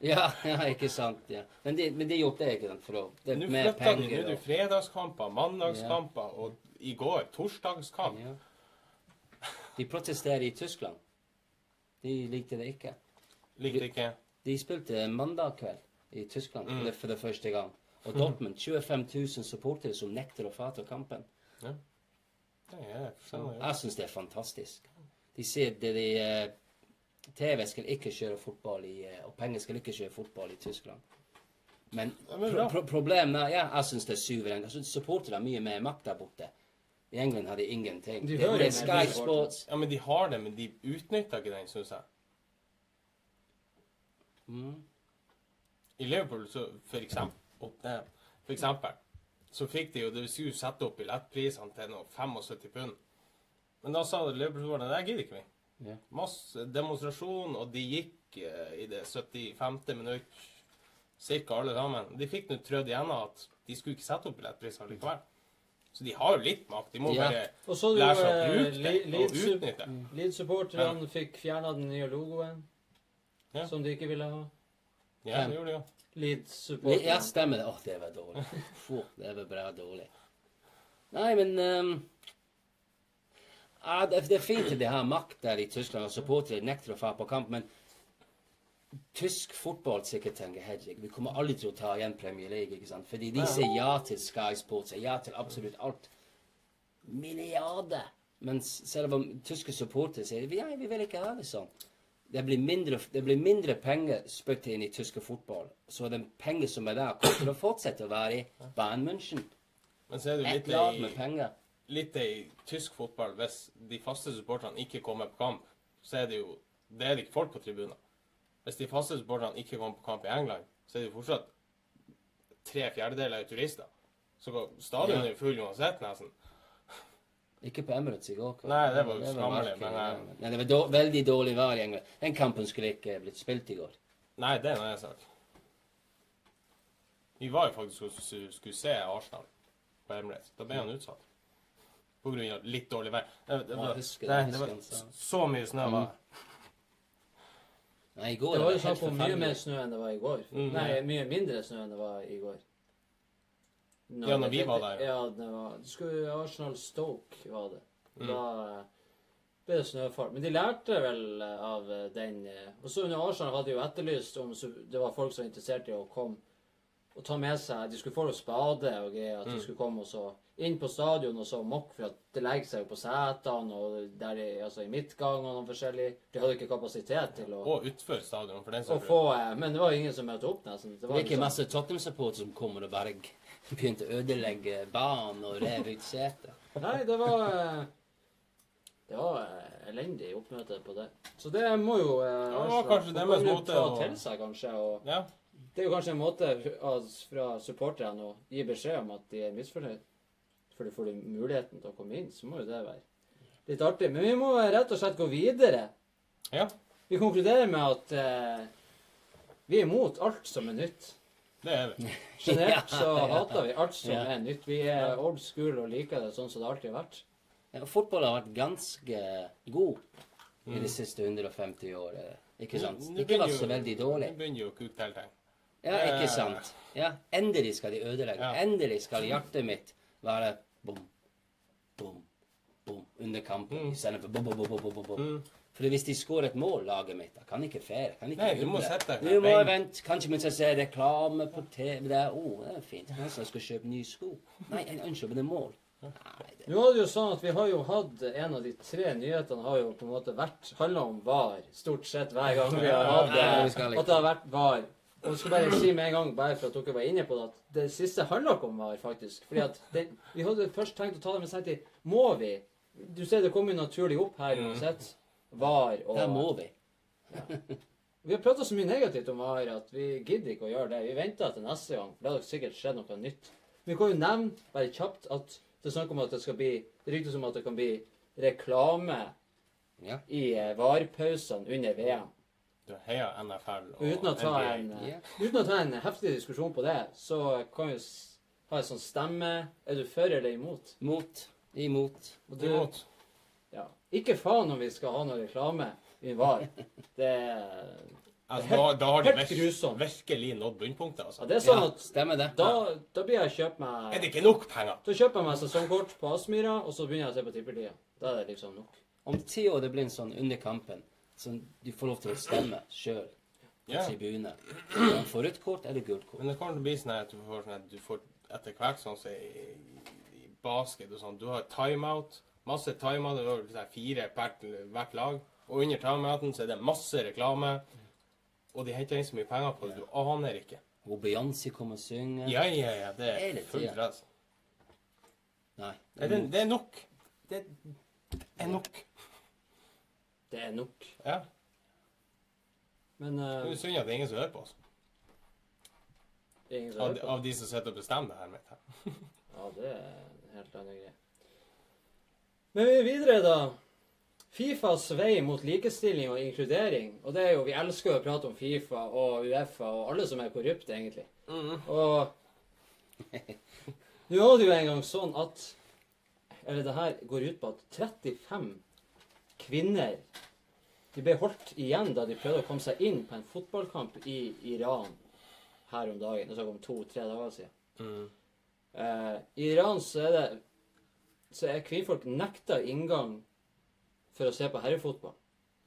Ja, ja, ikke sant. ja. Men de, men de gjorde det, ikke sant, for å det Nå flytta de. Nå er det fredagskamper, mandagskamper, og i går torsdagskamp. Ja. De protesterer i Tyskland. De likte det ikke. Likte ikke De spilte mandag kveld i Tyskland Mm. for, det, for det første gang. Og Dortmund, 25 000 supportere som nekter å fatte kampen. Nei, jeg Så jeg syns det er fantastisk. De sier det de eh, TV skal ikke kjøre fotball i eh, Og penger skal ikke kjøre fotball i Tyskland. Men pro pro problemet er Ja, jeg syns det er suverent. Jeg synes Supportere har mye mer makt der borte. I England har de ingenting. De Det, det er Sky de Sports. Ja, men de har det, men de utnytter ikke den, syns jeg. Mm. I Liverpool, så for eksempel, og ned. for eksempel så fikk de jo De skulle sette opp billettprisene til noe 75 pund. Men da sa Liverpool-supporterne det gidder ikke vi. Ja. Masse demonstrasjon, og de gikk eh, i det 75. minutt, cirka alle sammen. De fikk nå trødd igjennom at de skulle ikke sette opp billettpriser likevel. Så de har jo litt makt. De må Ja. bare Og så lære seg å bruke eh, det og utnytte det. Leeds-supporterne fikk fjerna den nye logoen, Ja. som de ikke ville ha. Ja, det gjorde de jo. Ja, Leeds-supporterne. stemmer det. Åh, det var dårlig. Fuh, det var bra dårlig. Nei, men um, ja, det, det er fint at de har makt der i Tyskland, og supportere nekter å dra på kamp, men tysk fotball sikkert tenker Hedvig, vi kommer aldri til å ta igjen Premier League, ikke sant? Fordi de sier ja til Sky Sports, ja til absolutt alt. Milliarder! Mens selv om tyske supportere sier ja, vi vil ikke ha det sånn. Det blir mindre, det blir mindre penger spyttet inn i tysk fotball. Så den penger som er der, kommer til å fortsette å være i Bayern München. Men så er det Et litt lag med penger. litt i tysk fotball, hvis de faste supporterne ikke kommer på kamp, så er det jo det er det ikke folk på tribunen. Hvis de faste supporterne ikke kommer på kamp i England, så er det jo fortsatt tre fjerdedeler av turister. Så stadionet er jo full uansett, nesten. Ikke på Emirates i går. kveld. Nei, det var jo skammelig, men, ja. eh, Nei, det var då, veldig dårlig vær i England. Den kampen skulle ikke blitt spilt i går. Nei, det er en annen sak. Vi var jo faktisk og skulle, skulle se Arsenal på Emirates. Da ble han utsatt. På grunn av litt dårlig vær. Det, det, var, husker nei, det var så mye snø var det. Nei, i går Det var jo helt snakk om mye mer snø enn det var i går. Mm. Nei, mye mindre snø enn det var i går. Ja, når vi var der, ja. Det var det skulle Arsenal Stoke, var det. Mm. Da eh, ble det snøfall. Men de lærte vel eh, av eh, den Og så under Arsenal hadde de jo etterlyst om det var folk som var interessert i å komme og ta med seg De skulle få noe spade og greier. At Mm. de skulle komme og så inn på stadion og så mokk, for at det legger seg jo på setene og der i, altså i midtgang og noe forskjellig. De hadde ikke kapasitet til å, Og utfor stadion, for den saks skyld. Men det var ingen som møtte opp, nesten. Det Det var ikke liksom- masse Tottenham-supportere som kommer og bare g- begynte å ødelegge banen og rev ut setet. Nei, det var eh, Det var eh, elendig oppmøte på det. Så det må jo eh, det var kanskje deres måte ta å- til seg, kanskje. Og Ja. det er jo kanskje en måte fra supporterne å gi beskjed om at de er misfornøyd. For de får du muligheten til å komme inn, så må jo det være litt artig. Men vi må rett og slett gå videre. ja, Vi konkluderer med at eh, vi er imot alt som er nytt. Det er vi. Generelt så hater vi alt som er nytt. Vi er old school og liker det sånn som det alltid har vært. Ja, fotball har vært ganske god i Mm. de siste 150 årene. Ikke sant? Det Ikke vært så veldig dårlig. Nå begynner jo å kuke til ting. Ja, ikke sant? Ja, endelig skal de ødelegge. Ja. Endelig skal hjertet mitt være bom, bom, bom under kampen Mm. istedenfor bom, bom, bom, bom, bom, bom. For hvis de skårer et mål, laget mitt, da kan ikke feire. Kan ikke Nei, du må sette deg Du må vente. Kanskje vi jeg se reklame på TV. Det er, oh, det er fint. Kanskje jeg skal kjøpe nye sko. Nei, jeg ønsker det er mål. Nei, det, Nå er det jo sånn at Vi har jo hatt en av de tre nyhetene har jo på en måte vært handla om VAR. Stort sett hver gang vi har hatt det. At det har vært VAR. Og jeg skal bare si med en gang, bare for at dere var inne på det, at det siste handla ikke om VAR, faktisk. Fordi at det, Vi hadde først tenkt å ta det, men seg tenkte må vi? Du ser det kommer jo naturlig opp her Mm. uansett. VAR og der må vi. ja. Vi har prata så mye negativt om VAR at vi gidder ikke å gjøre det. Vi venter til neste gang, for det hadde sikkert skjedd noe nytt. Vi kan jo nevne bare kjapt at det er snakk om at det skal bli Det ryktes om at det kan bli reklame Ja. i eh, VAR-pausene under VM. Du heier NFL Og uten å ta NBA. en, yeah. Uten å ta en heftig diskusjon på det, så kan vi ha en sånn stemme Er du for eller imot? Mot. Imot. Og du, Imot. Ja. Ikke faen om vi skal ha noe reklame i VAR. Det er Altså, da, da har de helt vir grusomt. virkelig nådd bunnpunktet, altså. Ja, det er sånn Ja, at stemmer det. da, da blir jeg kjøpt meg Er det ikke nok penger? Da kjøper jeg meg sesongkort på Aspmyra, og så begynner jeg å se på Tippertida. Da er det liksom nok. Om ti år det blir en sånn under kampen, sånn du får lov til å stemme sjøl på Ja. tribune. Ja, Får rødt kort eller gult kort. Men det kommer til å bli sånn her at du får sånn at du får etter hvert sånn som i, i basket og sånn, du har timeout, masse timer. det er sånn fire per hvert lag, og under timeouten så er det masse reklame, og de henter inn så mye penger på det, du aner ikke. Og Beyoncé kommer og synger. Ja, ja, ja, det er fullt ras. Nei. Det, det er nok. Det er nok. Det er nok. Ja. Men Det eh, er synd at det er ingen som hører på oss. er ingen som Av, hører på. av de som sitter og bestemmer det her mitt. det. Ja, det er en helt annen greie. Men vi er videre, da. Fifas vei mot likestilling og inkludering. Og det er jo, Vi elsker jo å prate om Fifa og Uefa og alle som er korrupte, egentlig. Og nå var det jo en gang sånn at Eller det her går ut på at 35 kvinner de ble holdt igjen da de prøvde å komme seg inn på en fotballkamp i Iran her om dagen. Det er snakk om to-tre dager siden. Eh, I Iran så er det så er kvinnfolk nekta inngang for å se på herrefotball.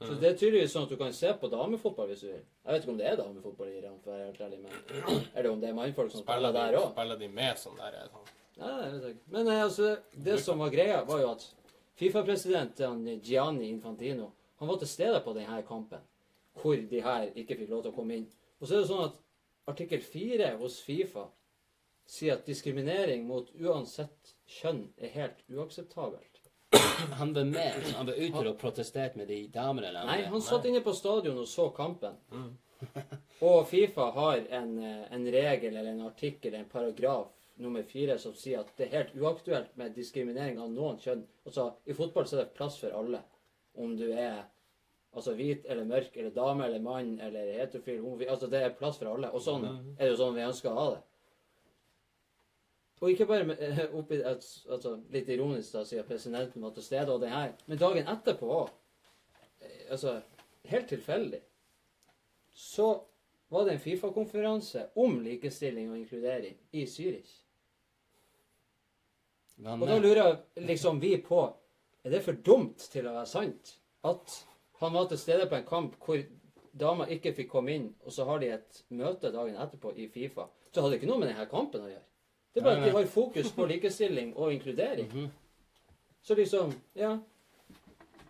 Så det er tydeligvis sånn at du kan se på damefotball hvis du vil. Jeg vet ikke om det er damefotball i Iran, for å være helt ærlig, men eller om det er mannfolk som Spiller spiller der de, òg. spiller de med sånn der sånn. Nei, jeg vet ikke. Men eh, altså, det som var greia, var jo at Fifa-president Gianni Infantino han var til stede på denne kampen, hvor de her ikke fikk lov til å komme inn. Og så er det sånn at artikkel 4 hos Fifa sier at diskriminering mot uansett kjønn er helt uakseptabelt. Han var med. Han var ute og protesterte med de damene. eller? Nei, han satt inne på stadion og så kampen. Og Fifa har en, eh, en regel eller en artikkel, en paragraf nummer fire, som sier at det er helt uaktuelt med diskriminering av noen kjønn. Altså, I fotball så er det plass for alle. Om du er altså hvit eller mørk eller dame eller mann eller heterofil, homofil Altså, det er plass for alle. Og sånn er det jo sånn vi ønsker å ha det. Og ikke bare med, eh, oppi, altså, litt ironisk, da, siden presidenten var til stede og det her, men dagen etterpå òg altså, helt tilfeldig, så var det en Fifa-konferanse om likestilling og inkludering i Zürich. Og da lurer liksom vi på Er det for dumt til å være sant at han var til stede på en kamp hvor damer ikke fikk komme inn, og så har de et møte dagen etterpå i Fifa? Så hadde det ikke noe med denne kampen å gjøre. Det er bare at de har fokus på likestilling og inkludering. Så liksom Ja.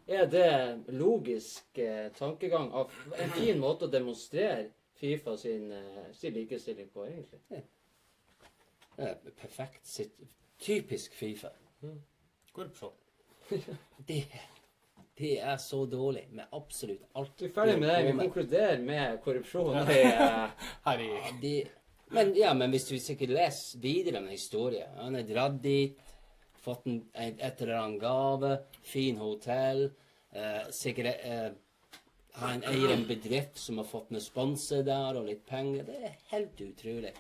Er det logisk eh, tankegang av en fin måte å demonstrere Fifa sin, eh, sin likestilling på, egentlig? Det er perfekt. Sitt. Typisk Fifa. Korrupsjon. Det, det er så dårlig med absolutt alt. Vi er ferdig med det. Vi konkluderer med korrupsjon. Det er, Her i De, men, ja, men hvis du sikkert leser videre om historien Han er dratt dit, fått en, et eller annet gave, fin hotell eh, Sikkert eh, Han eier en bedrift som har fått noen sponse der, og litt penger. Det er helt utrolig.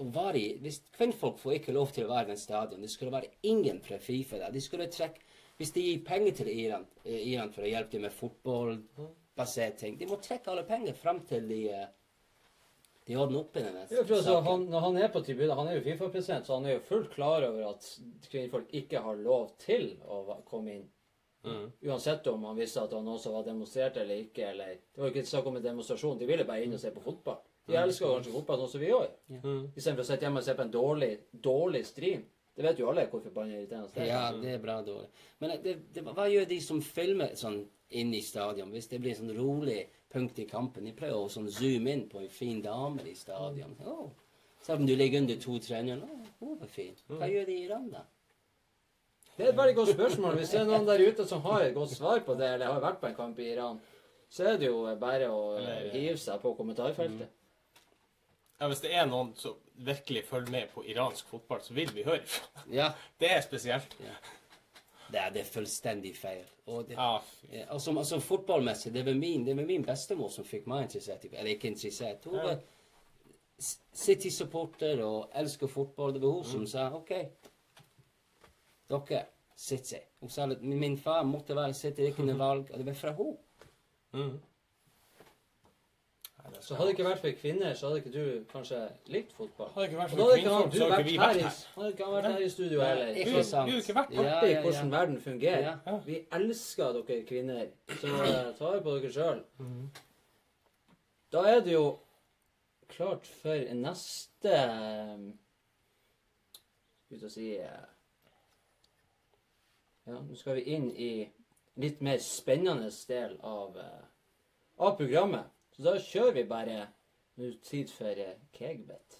Og var i, hvis Kvinnfolk får ikke lov til å være i den stadion. Det skulle være ingen fra Fifa der. De skulle trekke Hvis de gir penger til Iran, eh, Iran for å hjelpe dem med fotballbaserte ting De må trekke alle penger frem til de de ordner opp i den Ja, for altså, han, når han er på tribunen, han er jo Fifa-president, så han er jo fullt klar over at kvinnfolk ikke har lov til å komme inn. Uansett om han visste at det var noen som var demonstrert eller ikke. eller... Det var jo ikke snakk om en demonstrasjon. De ville bare inn og se på fotball. De elsker kanskje fotball sånn som vi gjør. Istedenfor å sitte hjemme og se på en dårlig, dårlig stream. Det vet jo alle hvor forbanna irriterende det er. Ja, det er bra dårlig. Men det, det, hva gjør de som filmer sånn inn i stadion? Hvis det blir sånn rolig punkt i kampen De pleier å sånn zoome inn på en fin dame i stadion. Oh. Selv om du ligger under 2-3-0. Oh, fint. fin. Hva gjør de i Iran, da? Det er et veldig godt spørsmål. Hvis det er noen der ute som har et godt svar på det, eller har vært på en kamp i Iran, så er det jo bare å hive seg på kommentarfeltet. Ja, Hvis det er noen som virkelig følger med på iransk fotball, så vil vi høre fra. Ja, Det er spesielt. Det er, det er fullstendig feil. Og det, fy. Ja, altså, altså fotballmessig, det var min, det var min bestemor som fikk meg interessert i Eller ikke interessert. Hun var City-supporter og elsker fotball. Det var hun som sa OK, dere City. Hun sa at min far måtte være City, det kunne valg, og det var fra henne. Mm. Så hadde det ikke vært for kvinner, så hadde ikke du kanskje likt fotball. Hadde det ikke vært for han, du så hadde ikke vi her vært i, her. hadde ikke han vært her i studio heller. Du- du hadde ikke vært her. Artig ja, hvordan verden fungerer. Ja. Vi elsker dere kvinner, så eh, ta vare på dere sjøl. Da er det jo klart for neste Skal vi si Ja, nå skal vi inn i litt mer spennende del av, eh, av programmet. Så da kjører vi bare nå tid for kegbit.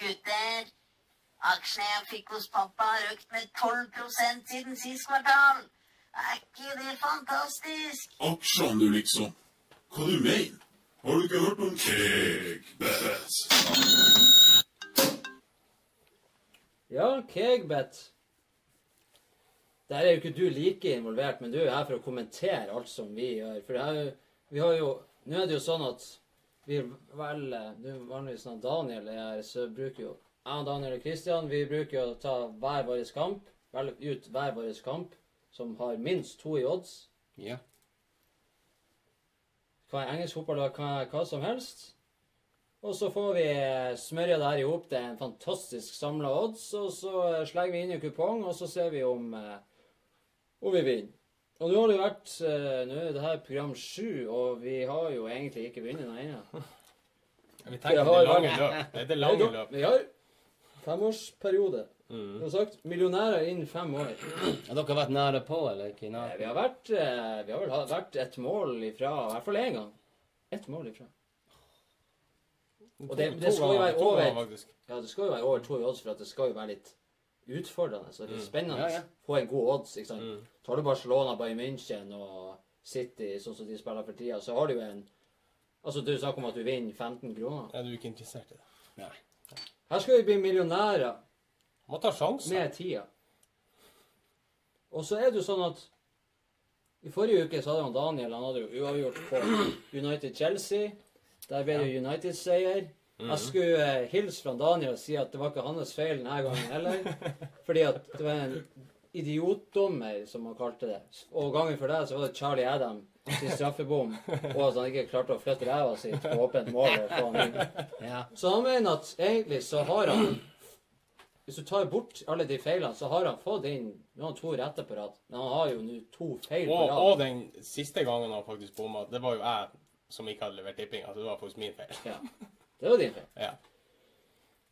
Gutter, aksjene jeg fikk hos pappa har økt med 12 siden sist kvartal. Er ikke det fantastisk? Aksjene, du, liksom. Hva du mener? Har du ikke hørt om Kegbet? Ja, kegbet. Der er jo ikke du like involvert, men du er her for å kommentere alt som vi gjør. For er jo, vi har jo Nå er det jo sånn at vi velger er vanligvis når Daniel er her, så bruker jo jeg, Daniel og Kristian vi bruker jo å ta hver vår kamp. Velge ut hver vår kamp som har minst to i odds. Ja. Hva er engelsk fotball, hva, hva som helst. Og så får vi smørja det her i hop til en fantastisk samla odds, og så slenger vi inn en kupong, og så ser vi om, eh, om vi vinner. Og nå har det vært eh, Nå er det her program sju, og vi har jo egentlig ikke vunnet noe ennå. Vi Det tenker har det lange vært- løp. Det er det lange løp. Vi har femårsperiode. Mm. Som sagt, millionærer innen fem år. Har dere vært nære på, eller ikke nære? Vi har vært, eh, vi har vel vært et mål ifra, i hvert fall én gang. Ett mål ifra. Og det, det skal jo være over. Ja, det skal jo være over to i odds for at det skal jo være litt utfordrende. Så det er spennende. Ja, ja. Få en god odds, ikke sant. Mm. Tar du Barcelona, Bayern München og City, sånn som de spiller for tida, så har du jo en Altså, du snakker om at du vinner 15 kroner. Er du ikke interessert i det? Nei. Her skal vi bli millionærer Må ta sjanser. med tida. Og så er det jo sånn at i forrige uke så hadde han Daniel han hadde jo uavgjort på United-Chelsea. Der ble det jo United-seier. Jeg skulle eh, hilse fra Daniel og si at det var ikke hans feil denne gangen heller. Fordi at det var en idiotdommer, som han kalte det. Og gangen før det så var det Charlie Adam sin straffebom, og at han ikke klarte å flytte ræva si på åpent mål. og få han inn. Ja. Så han mener at egentlig så har han Hvis du tar bort alle de feilene, så har han fått inn Nå har han to rette på rad, men han har jo nå to feil på rad. og den siste gangen han faktisk bomma, det var jo jeg som ikke hadde levert tippinga, Altså, det var faktisk min feil. Ja. Det var din feil. Ja.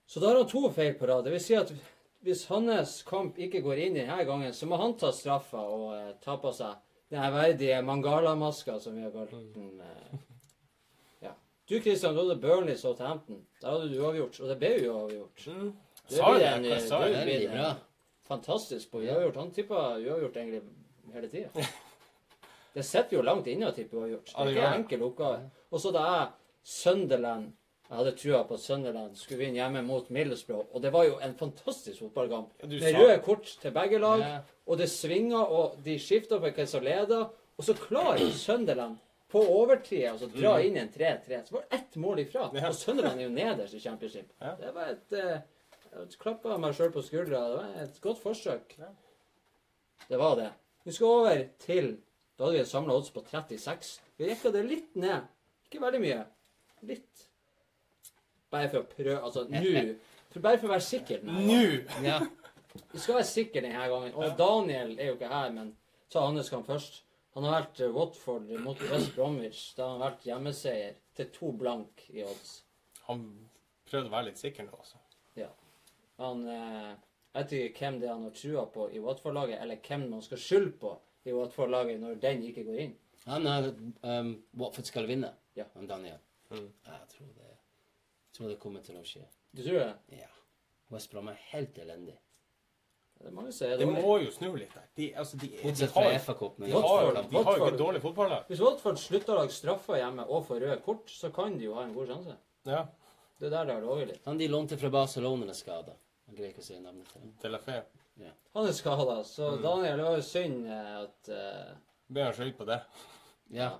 Så da har han to feil på rad. Det vil si at hvis hans kamp ikke går inn denne gangen, så må han ta straffa og eh, ta på seg den verdige Mangala-maska, som vi har kalt den. Eh. Ja. Du Christian, du hadde Burnley Southampton. Der hadde du uavgjort, og det ble jo uavgjort. Mm. Det Sa blir en, det? Eh, sa det jeg? blir bra. Fantastisk på uavgjort. Han tippa uavgjort egentlig hele tida. Det sitter jo langt inne å tippe uavgjort. Det er ikke en enkel oppgave. Og så da jeg Sunderland Jeg hadde trua på at Sunderland skulle vinne hjemme mot Middlesbrough, og det var jo en fantastisk fotballkamp. Ja, Med røde kort til begge lag, Ja. og det svinger, og de skifter på hvem som leder. Og så klarer Sunderland på overtid altså dra inn en 3-3. Så var det ett mål ifra. Mm. Ja. Og Sunderland er jo nederst i championship. Det var et eh, Jeg klappa meg sjøl på skuldra. Det var et godt forsøk. Det var det. Vi skal over til Da hadde vi en samla odds på 36. Vi rekka det litt ned. Ikke veldig mye. Litt. Bare for å prøve Altså nå. For bare for å være sikker. Nå! Ja. Vi skal være sikre denne gangen. Og Daniel er jo ikke her, men ta hans kamp først. Han har vært eh, Watford mot West Bromwich. Da han har vært hjemmeseier til to blank i odds. Han prøvde å være litt sikker nå, altså. Han eh, Jeg vet ikke hvem det er han har trua på i Watford-laget, eller hvem man skal skylde på i Watford-laget når den ikke går inn. Han er um, Watford skal vinne, Ja. han Daniel. Mm. Jeg tror det, tror det kommer til å skje. Du tror det? Ja. West Brom er helt elendig. Det er mange er Det må jo snu litt der. De, altså, de, de, har, de, har, de har jo ikke et dårlig fotballag. Hvis Watford slutter å lage straffer hjemme og får røde kort, så kan de jo ha en god sjanse. Ja. Det er der det har ligget litt. Han de lånte fra Barcelona er skada. Jeg greier ikke å si navnet til ham. De la Han er skada, så Daniel, det var jo synd eh, at uh... Ble han skjøt på det? Ja.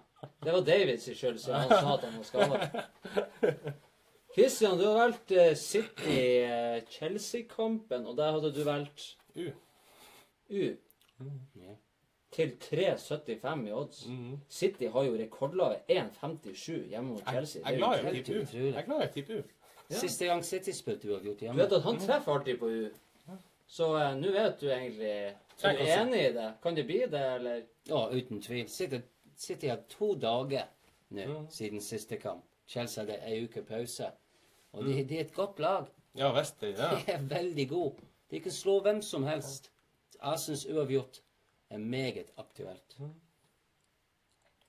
Det var Davids skyld, siden han sa at han var skada. Christian, du har valgt eh, City-Chelsea-kampen, og der hadde du valgt U. U. ja. Til 3,75 i odds. City har jo rekordlave 1,57 hjemme mot Chelsea. jeg glad i å helt- U. Jeg er glad i å tippe U. Ja. Siste gang City spilte uavgjort Du hjemme. vet at han treffer alltid på U. Så uh, nå vet du egentlig Er du enig i det? Kan det bli det, eller? Ja, uten tvil. City, City har to dager nå Mm. siden siste kamp. Chelsea hadde ei uke pause. Og de, de er et godt lag. Ja visst er ja. det. De er veldig gode. De kan slå hvem som helst. Jeg syns uavgjort er meget aktuelt.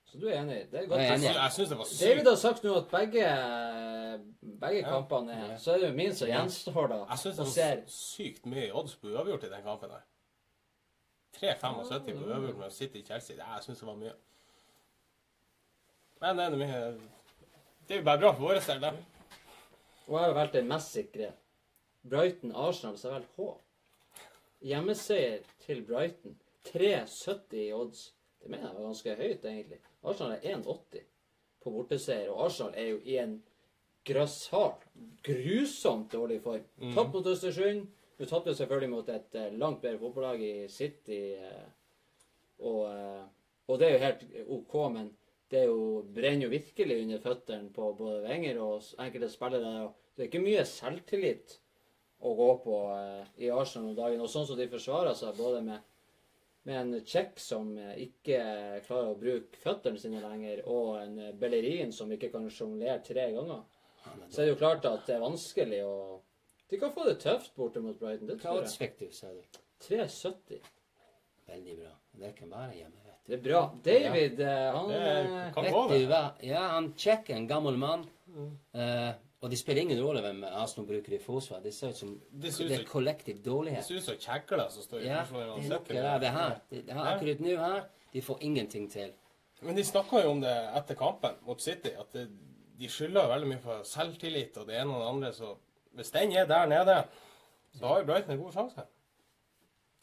Så du er enig? Det er godt. Jeg enig. Jeg syns det var David sykt. har sagt nå at begge, begge kampene er Så er det jo min som gjenstår, da. Jeg syns det var ser sykt mye odds på uavgjort i den kampen der. 3,75 på uavgjort med City Chelsea. Det, jeg syns det var mye. Men det er mye Det er jo bare bra for vår del, det. Og jeg har valgt den mest sikre. Brighton-Arsenal, så jeg velger H. Hjemmeseier til Brighton. 3,70 i odds. Det mener jeg var ganske høyt, egentlig. Arsenal er 1,80 på borteseier, og Arsenal er jo i en grassat, grusomt dårlig form. Tapt mot Østersund. Du tapte selvfølgelig mot et eh, langt bedre fotballag i City. eh, og, eh, og det er jo helt OK, men det jo, brenner jo virkelig under føttene på både Wenger og enkelte spillere. Det er ikke mye selvtillit å gå på eh, i Arsenal om dagen. Og sånn som de forsvarer seg, både med, med en Czech som eh, ikke klarer å bruke føttene sine lenger, og en eh, Bellerin som ikke kan sjonglere tre ganger, så er det jo klart at det er vanskelig å De kan få det tøft borte mot Brighton. Det tror jeg. fikk du, sa du? 3,70. Veldig bra. Det kan være hjemme. Det er bra. David, eh, han eh, Vet du hva? Ja, han Tsjekk, en gammel mann. Uh, og det spiller ingen rolle hvem Arsenal bruker i forsvar. Det ser ut som Det er som- dårlighet. Det ser ut som kjegler som står i Ja, forsvaret det er noe det her. Det, det her akkurat nå her, de får ingenting til. Men de snakka jo om det etter kampen mot City, at det, de skylder veldig mye på selvtillit og det ene og det andre. Så hvis den er der nede, så har jo Brighton en god sjanse.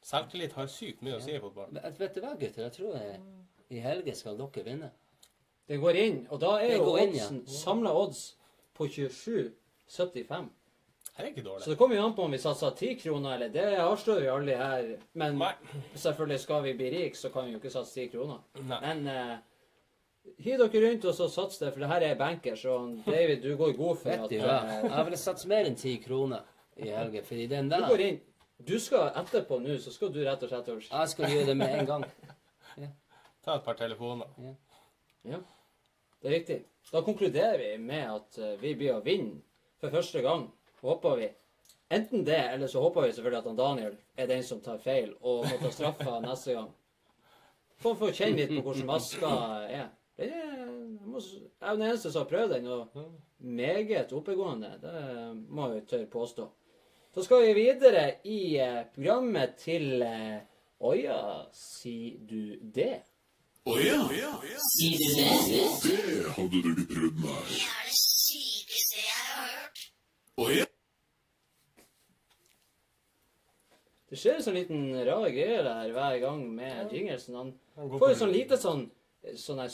Selvtillit har sykt mye å si i fotball. Vet, vet du hva, gutter? Jeg tror jeg, i helge skal dere vinne. Det går inn, og da er Det jo går inn, ja. oddsen, samla odds på 27,75. Det er ikke dårlig. Så det kommer jo an på om vi satser 10 kroner, eller det avslører vi aldri her. Men Nei. selvfølgelig skal vi bli rik, så kan vi jo ikke satse 10 kroner. Nei. Men eh, hiv dere rundt og så sats det, for det her er bankers. Og David, du går god for Vet at du hva? eh, Jeg ville satse mer enn ti kroner i helge, fordi den Du der går inn. Du skal etterpå nå, så skal du rett og slett over. Jeg skal gjøre det med en gang. Ta et par telefoner. Ja, det er riktig. Da konkluderer vi med at eh, vi blir å vinne for første gang. Håper vi. Enten det, eller så håper vi selvfølgelig at han Daniel er den som tar feil og må ta straffa neste gang. For å få kjenne litt på hvordan maska er. Det er jeg, må, jeg er den eneste som har prøvd den, og meget oppegående. Det må jeg tørre påstå. Så skal vi videre i eh, programmet til eh, Å ja, sier du det? Å ja, det hadde du ikke prøvd nei. Det er det sykeste jeg har hørt. Å ja. Det skjer en sånn liten rar greie der hver gang med jinglesen. Han Han får en sånn lite sånn, sånn her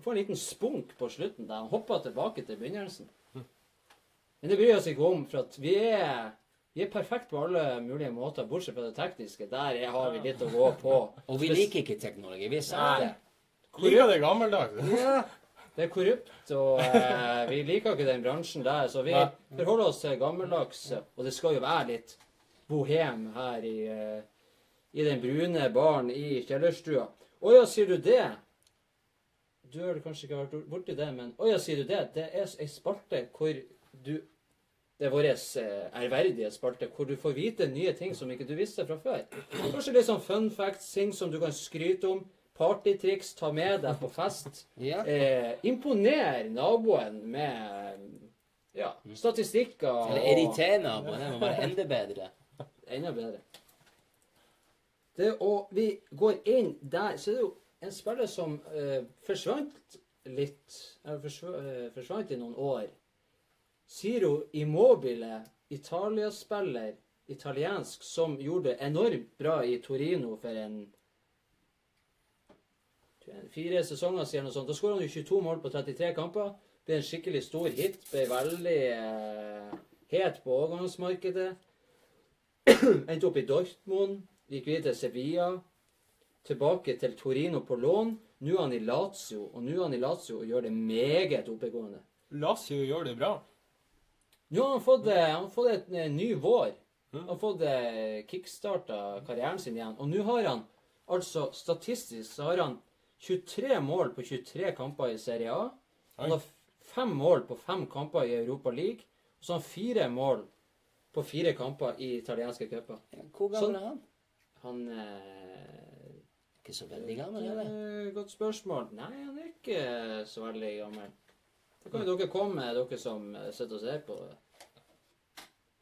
får en liten spunk på slutten der han hopper tilbake til begynnelsen. Men det bryr vi oss ikke om, for at vi er, vi er perfekt på alle mulige måter, bortsett fra det tekniske. Der er, har vi litt å gå på. Og vi liker ikke teknologi. Vi sier det. Liker det gammeldags. Ja, det er korrupt, og eh, vi liker ikke den bransjen der. Så vi forholder oss til gammeldags, og det skal jo være litt bohem her i, eh, i den brune baren i kjellerstua. Å ja, sier du det? Du har kanskje ikke vært borti det, men å ja, sier du det? Det er ei spalte hvor du Det er vår eh, ærverdige spalte hvor du får vite nye ting som ikke du visste fra før. Kanskje litt sånn fun facts, ting som du kan skryte om. Partytriks, ta med deg på fest. Ja. Eh, imponer naboen med ja, statistikker. Eller irritere naboen. Det må være enda bedre. Enda bedre. Det, og vi går inn der, så er det jo en spiller som eh, forsvant litt eller forsvant, eh, Forsvant i noen år. Ciro Immobile, Italia-spiller, italiensk, som gjorde enormt bra i Torino for en fire sesonger siden. Og sånt. Da skåra han jo 22 mål på 33 kamper. Ble en skikkelig stor hit. Ble veldig eh, het på overgangsmarkedet. Endte opp i Dortmund. Gikk videre til Sevilla. Tilbake til Torino på lån. Nå er han i Lazio, og nå er han i Lazio og gjør det meget oppegående. Lazio gjør det bra. Har han fått, eh, han har fått et, en ny vår. Han har fått eh, kickstarta karrieren sin igjen. Og nå har han altså statistisk så har han 23 mål på 23 kamper i Serie A. Han har fem mål på fem kamper i Europa League. Og så har han fire mål på fire kamper i italienske cuper. Hvor gammel er han? Han eh, Ikke så veldig gammel, eller? eh, Godt spørsmål. Nei, han er ikke så veldig gammel. Det kan jo dere komme med, dere som eh, sitter og ser på.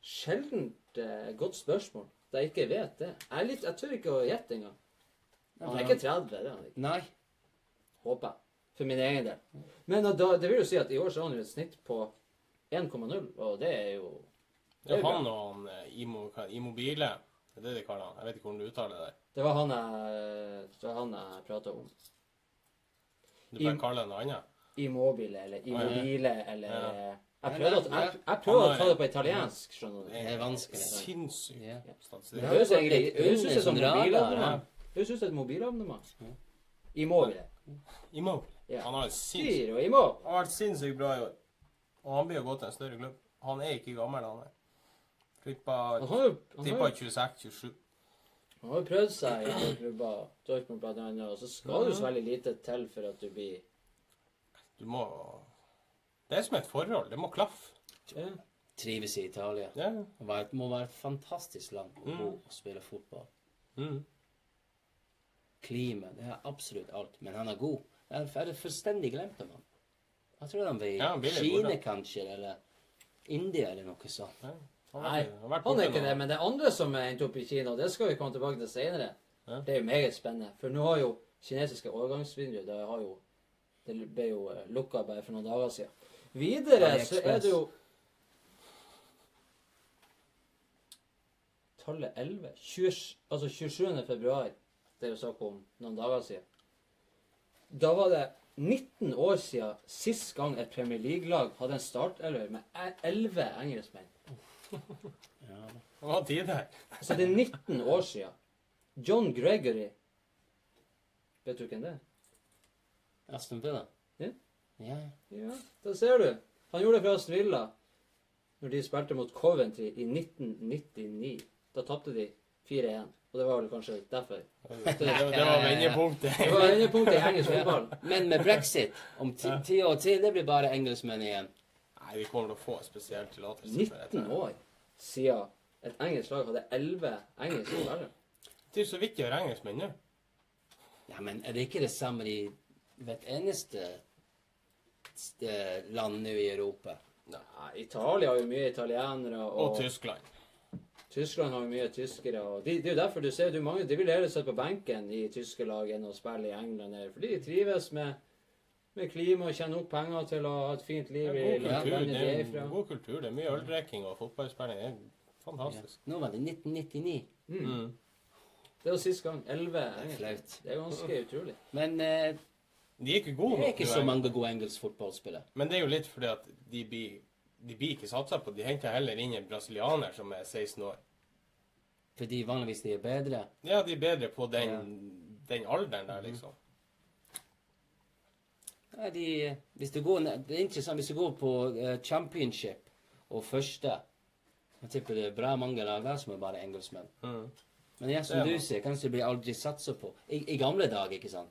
Sjeldent eh, godt spørsmål. Da jeg ikke vet det. Jeg, er litt, jeg tør ikke å gjette engang. Han er ikke 30, det er han ikke. Nei. Håper jeg. For min egen del. Men da, det vil jo si at i år så har han jo et snitt på 1,0, og det er jo Det er han og han eh, Imo, hva- Immobile. Det er det de kaller han. Jeg vet ikke hvordan du uttaler det. Det var han jeg, det var han jeg prata om. Du bare Im- kaller det noe annet. Immobile eller immobile eller Jeg prøvde, å, jeg, jeg prøvde å ta det på italiensk, skjønner du. Det er vanskelig. Sinnssykt Ja. Det høres egentlig Det høres ut som sånn et radar, mobilabonnement. Det høres ut som et mobilabonnement. Immobile. Immobile. Ja. Han har, sinnssykt, Giro Immobile. han har vært sinnssykt bra i år. Og han blir jo gått til en større klubb. Han er ikke gammel, han er. Tippa Han har jo, han tippa jo- 26-27. han har jo prøvd seg i andre klubber, Dortmund blant annet, og så skal det jo så veldig lite til for at du blir Du må Det er som et forhold. Det må klaffe. ja. Trives i Italia. Ja. Det må være et fantastisk land å bo og spille fotball. Mm. Klima, det er absolutt alt. Men han er god. Jeg hadde fullstendig glemt om han. Jeg tror han var i Ja, Kina kanskje, eller India eller noe sånt. Ja. Han Nei, han er ikke det, men det andre som er endt opp i Kina, og det skal vi komme tilbake til senere. Ja. Det er jo meget spennende. For nå har jo kinesiske overgangsvinduer det har jo Det ble jo eh, lukka bare for noen dager siden. Videre så er det jo Tallet 11. 20, altså 27. februar. Det er jo snakk om noen dager siden. Da var det 19 år siden sist gang et Premier League-lag hadde en startelver med 11 engelskmenn. Det var tider. Så det er 19 år siden. John Gregory Vet du hvem det er? Aston Villa? Ja. Ja. Ja, da ser du. Han gjorde det for Aston Villa når de spilte mot Coventry i 1999. Da tapte de 4-1. Og det var vel kanskje derfor. Det, var vendepunktet. Det var vendepunktet i engelsk fotball. Men med brexit, om ti, ti år til, det blir bare engelskmenn igjen. Nei, vi kommer til å få spesiell tillatelse. for dette. 19 år siden et engelsk lag hadde 11 engelske spillere. Det er jo så vidt de har engelskmenn nå. Ja, men er det ikke det samme i hvert eneste st- land nå i Europa? Nei, Italia har jo mye italienere, Og og, Tyskland. Tyskland har jo mye tyskere. Og de, det er jo derfor du ser du mange, de vil heller sitte på benken i tyske lag enn å spille i England. her, Fordi de trives med, med klima og tjener opp penger til å ha et fint liv i landet de er fra. god kultur. Det er mye øldrikking og fotballspilling. Det er fantastisk. Nå var det 1999. Mm. Det var sist gang. 11 Det er flaut. Det er ganske utrolig. Men eh, De er ikke gode det er ikke så mange gode engelsk fotballspillere. Men det er jo litt fordi at de blir, de blir ikke satsa på. De henter heller inn en brasilianer som er 16 år. Fordi vanligvis de er bedre. Ja, de er bedre på den, den alderen der, liksom. Ja, de, hvis du går, det er interessant, hvis du går på eh, championship og første Jeg tipper det er bra mange lager som er bare engelskmenn. Mm. Men ja, som du ser, kanskje det blir aldri satsa på. I, I gamle dager, ikke sant.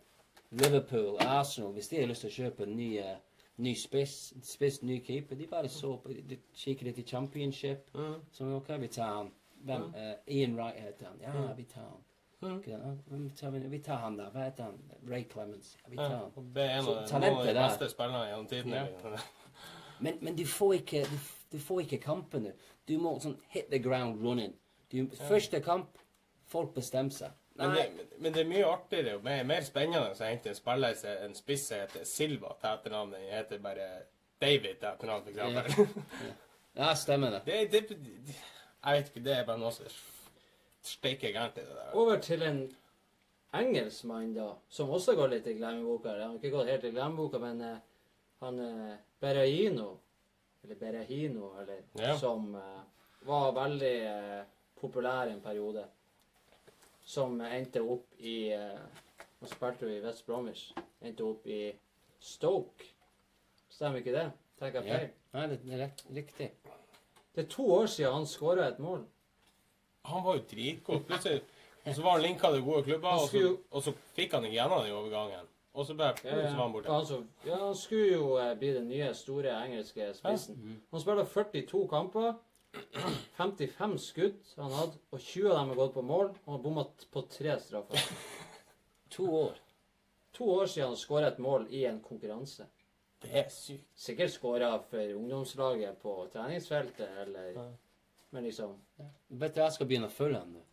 Liverpool, Arsenal, hvis de har lyst til å kjøpe en ny, eh, ny spiss, spiss, ny keeper, de bare så på, de kikker litt i championship. Mm. Så OK, vi tar han. Hvem? eh, Ian Wright heter han. Ja, vi tar han. Mm. Vi, tar han der. Hva heter han? Ray Clemens. Vi tar han. Ja, det er en av, de beste spillerne gjennom tiden. Ja. Men, men du får ikke du, du får ikke kampene. Du må sånn hit the ground running. Du, Første kamp, folk bestemmer seg. Men Nei, det, men- det er mye artigere og mer, mer spennende å hente en spiller som en spiss som heter Silva til etternavn. Den heter bare David til etternavn, for eksempel. ja, stemmer det. det, det, jeg vet ikke, det er bare noe som steiker gærent i det der. Over til en engelskmann, da, som også går litt i glemmeboka. Han har ikke gått helt i glemmeboka, men uh, han uh, Berahino, eller Berahino, eller Ja. som uh, var veldig populær en periode. Som endte opp i eh, Han spilte jo i West Bromwich. Endte opp i Stoke. Stemmer ikke det? Tenker jeg Ja. Nei, det er rett, riktig. Det er to år siden han skåra et mål. Han var jo dritgod. Plutselig og så var han linka til gode klubber, og så, og så fikk han ikke gjennom den i overgangen. Og så bare Ja, så var han borte. Altså, ja, han skulle jo eh, bli den nye, store engelske spissen. Han spilte 42 kamper. 55 skudd han hadde, og 20 av dem har gått på mål. Og han bomma på tre straffer. To år. To år siden han skåra et mål i en konkurranse. Det er sykt. Sikkert skåra for ungdomslaget på treningsfeltet, eller Men liksom Vet du, jeg skal begynne å følge ham nå.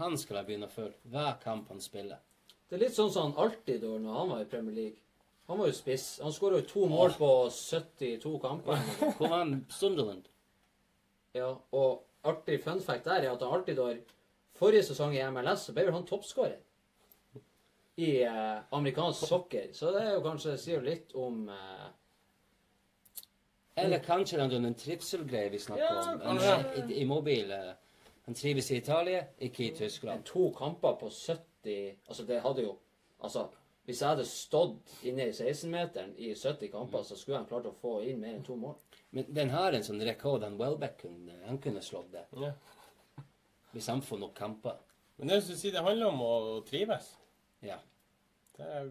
Han skal jeg begynne å følge. Hver kamp han spiller. Det er litt sånn som han alltid gjorde når han var i Premier League. Han var jo spiss. Han skåra jo to mål på 72 kamper. Hvor var han? Sunderland? Ja, og artig fun fact der er at da Forrige sesong i MLS så ble vel han toppskårer i eh, amerikansk soccer. Så det er jo kanskje sier jo litt om eh, Eller kanskje den, en trivselgreie vi snakker Ja, om. Han, kanskje. i, I mobil. eh, Han trives i Italia, ikke i Tyskland. to kamper på 70 Altså, det hadde jo Altså, hvis jeg hadde stått inne i 16-meteren i 70 kamper, så skulle han klart å få inn mer enn to mål. Men den har en sånn rekord han Welbeck kunne, han kunne slått det. Ja. Hvis han får nok kamper. Men det, sier, det handler om å trives. Ja. Det er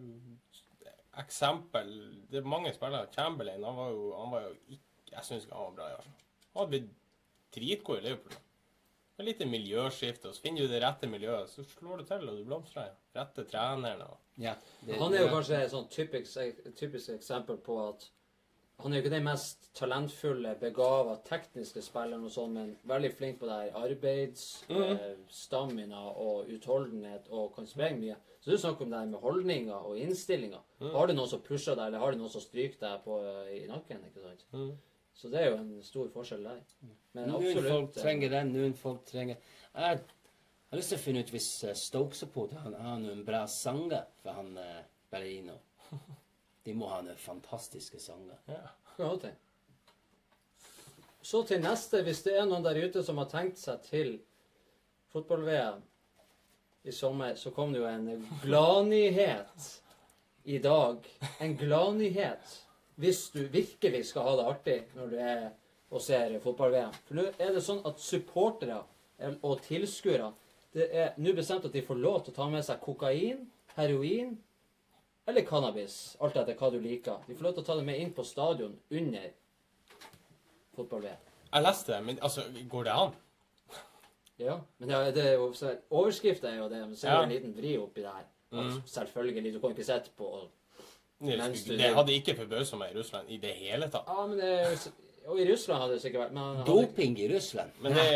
eksempel Det er mange spillere. Chamberlain han var jo, han var jo ikke Jeg syns ikke han var bra i Arsenal. Han hadde blitt dritgod i Liverpool. Det er litt miljøskifte, og så finner du det rette miljøet, så slår du til, og du blomstrer. Rette treneren og ja det, Han er jo kanskje et sånn typisk, typisk eksempel på at han er jo ikke den mest talentfulle, begava, tekniske spilleren, og sånn, men veldig flink på det her arbeids, eh, stamina og utholdenhet og kan sprenge mye. Så du snakker om det her med holdninger og innstillinger. Har du noen som pusher deg, eller har du noen som stryker deg på, i nakken? ikke sant? Så det er jo en stor forskjell der. Men Noen folk absolutt. eh, trenger den, noen folk trenger Jeg har lyst til å finne ut hvis eh, Stoke-supporter har har noen bra sanger for han uh, Berlino. De må ha noen fantastiske sanger. Ja. Okay. Så til neste, hvis det er noen der ute som har tenkt seg til fotball-VM i sommer, så kom det jo en gladnyhet i dag. En gladnyhet hvis du virkelig skal ha det artig når du er og ser fotball-VM. For nå er det sånn at supportere og tilskuere det er nå bestemt at de får lov til å ta med seg kokain, heroin eller cannabis, alt etter hva du liker. De får lov til å ta det med inn på stadion under fotball-VM. Jeg leste det, men altså, går det an? Ja, men det det er jo, overskrifta er jo det, men så er det en liten vri oppi det her. Mm. Selvfølgelig, du kan ikke sette på du- det hadde ikke forbausa meg i Russland i det hele tatt. Ja, men det Og i Russland hadde det sikkert vært men hadde, Doping i Russland? Men det,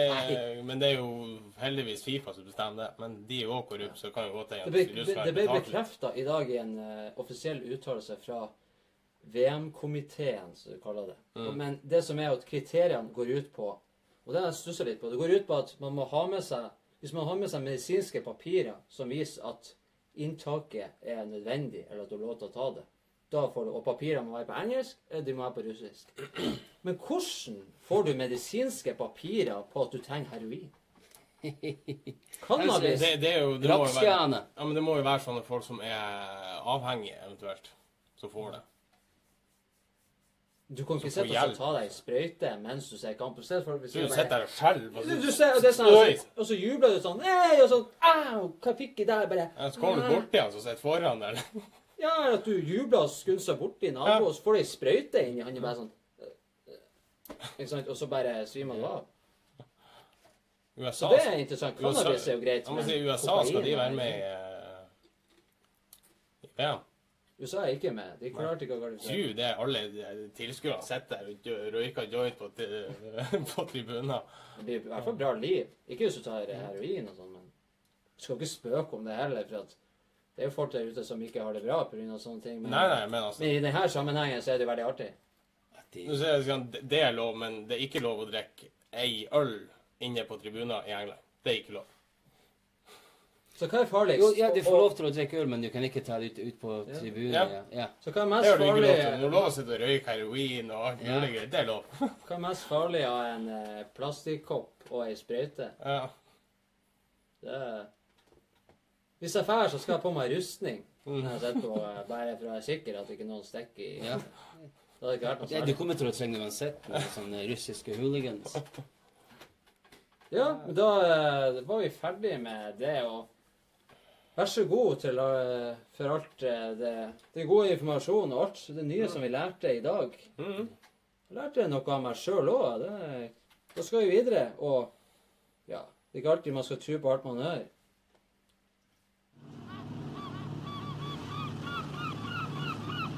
men det er jo heldigvis Fifa som bestemmer det. Men de er jo òg korrupte, så det kan jo godt Det hende ble, at det ble bekrefta i dag i en uh, offisiell uttalelse fra VM-komiteen, som du kaller det. Mm. Men det som er at kriteriene går ut på Og det har jeg stussa litt på. Det går ut på at man må ha med seg Hvis man har med seg medisinske papirer som viser at inntaket er nødvendig, eller at du har lov til å ta det, da får du Og papirene må være på engelsk, eller de må være på russisk. Men hvordan får du medisinske papirer på at du trenger heroin? Cannabis Det, det jo det må være, ja, men det må jo være sånne folk som er avhengige, eventuelt, som får det. Du kan ikke sitte og ta deg sprøyte mens du ser kamp. Du sitter der og skjelver. du, du ser, og, det er sånn, og, så, og så jubler du sånn Nei! Og sånn Au! Hva fikk jeg der? Bare Ja, så kommer du borti han som sitter foran der. Ja, at du jubler og skunser borti naboen, Ja. og så får du ei sprøyte inn han, og bare sånn Ikke sant? Og så bare svimer du av. USA, Så det er interessant. Cannabis er jo greit. men si, I USA kokain skal de være med i eh, ja. USA er ikke med. De klarte ikke å kvalifisere. Tju, det alle de tilskuerne sitter der og røyker joint på, på tribunen. Det blir i hvert fall bra liv. Ikke hvis du tar heroin og sånn, men du skal ikke spøke om det heller. For at det er jo folk der ute som ikke har det bra pga. sånne ting. Men, Nei, nei, men altså men i denne sammenhengen så er det jo veldig artig. Det- Det er lov, men det er ikke lov å drikke ei øl inne på tribuner i England. Det er ikke lov. Så hva er farligst? Jo, ja, du får lov til å drikke øl, men du kan ikke ta det ut, ut på tribunen. Ja. Ja. Ja. Så hva er Det mest lov farlig Du er lov å sitte og røyke heroin og alt mulig greier. Det er lov. Hva er mest farlig av en eh, plastikkopp og ei sprøyte? Ja. Det er... Hvis jeg drar, så skal jeg på meg rustning. Mm. Jeg sitter på, bare for å være sikker at ikke noen stikker i Ja. Det hadde ikke vært noe Ja, du kommer til å trenge uansett med sånne russiske hooligans. Ja, men da eh, var vi ferdig med det, og vær så god til eh, for alt eh, det, det gode informasjon og alt det nye som vi lærte i dag. Mhm. Jeg lærte noe av meg sjøl òg. Da skal vi videre, og ja Det er ikke alltid man skal tro på alt man hører.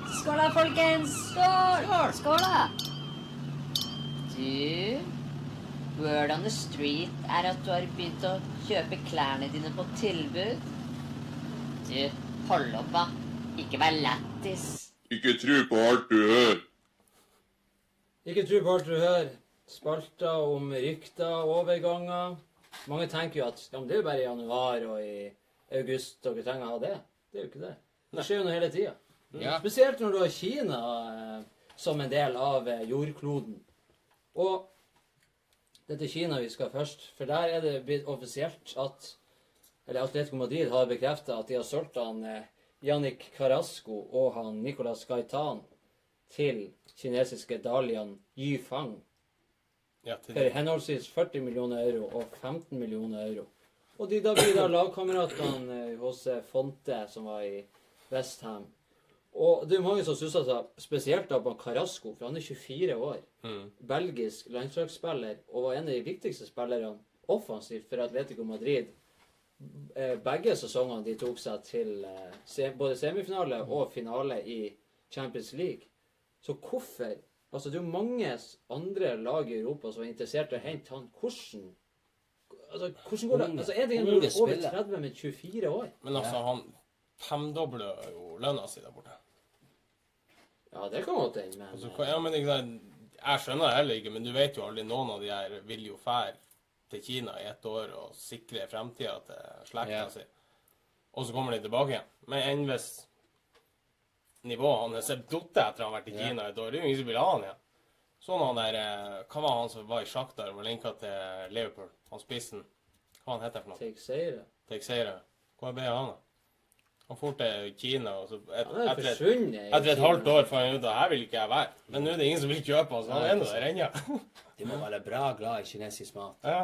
Skål da, folkens! Skål! Skål, da! Du, word on the street er at du har begynt å kjøpe klærne dine på tilbud. Du, hold opp, da. Ikke vær lættis. Ikke tro på alt du hører. Ikke tro på alt du hører. Spalter om rykter overganger. Mange tenker jo at ja, men det er jo bare i januar og i august dere trenger å ha det. Det er jo ikke det. Det skjer jo noe hele tida. Ja. Spesielt når du har Kina eh, som en del av eh, jordkloden. Og det er til Kina vi skal først, for der er det blitt offisielt at eller Atletico Madrid har bekrefta at de har solgt han eh, Yannick Carasco og han Nicolas Gaitan til kinesiske Dalian Yifang Ja, til for henholdsvis 40 millioner euro og 15 millioner euro. Og de da blir da lagkameratene hos Fonte, som var i Westham. Og det er mange som stusser seg spesielt da på Carasco, for han er 24 år. Mm. Belgisk landslagsspiller og var en av de viktigste spillerne offensivt for Atletico Madrid. Eh, Begge sesongene de tok seg til eh, både semifinale og finale i Champions League. Så hvorfor Altså, det er jo mange andre lag i Europa som er interessert i å hente han. Hvordan Altså, hvordan går det? Altså, er det en over 30 med 24 år? Men altså, han femdobler jo lønna si der borte. Ja, det kan godt hende, men Altså, hva- ja, men ikke sant, Jeg skjønner det heller ikke, men du vet jo aldri Noen av de her vil jo fære til Kina i ett år og sikre fremtida til slekta Ja. si. Og så kommer de tilbake igjen. Men enn hvis nivået hans er datt etter han har vært i Ja. Kina et år, det er jo ingen som vil ha han igjen. Sånn han der eh, Hva var han som var i Shakhtar og var linka til Liverpool? Han spissen. Hva han heter for noe? Take seire. Teixeira. Hvor ble han, da? Han dro til Kina, og så et, er etter, et, etter et halvt år fant han ut at her vil ikke jeg være. Men nå er det ingen som vil kjøpe han, så han er nå der ennå. De må være bra glad i kinesisk mat. Ja.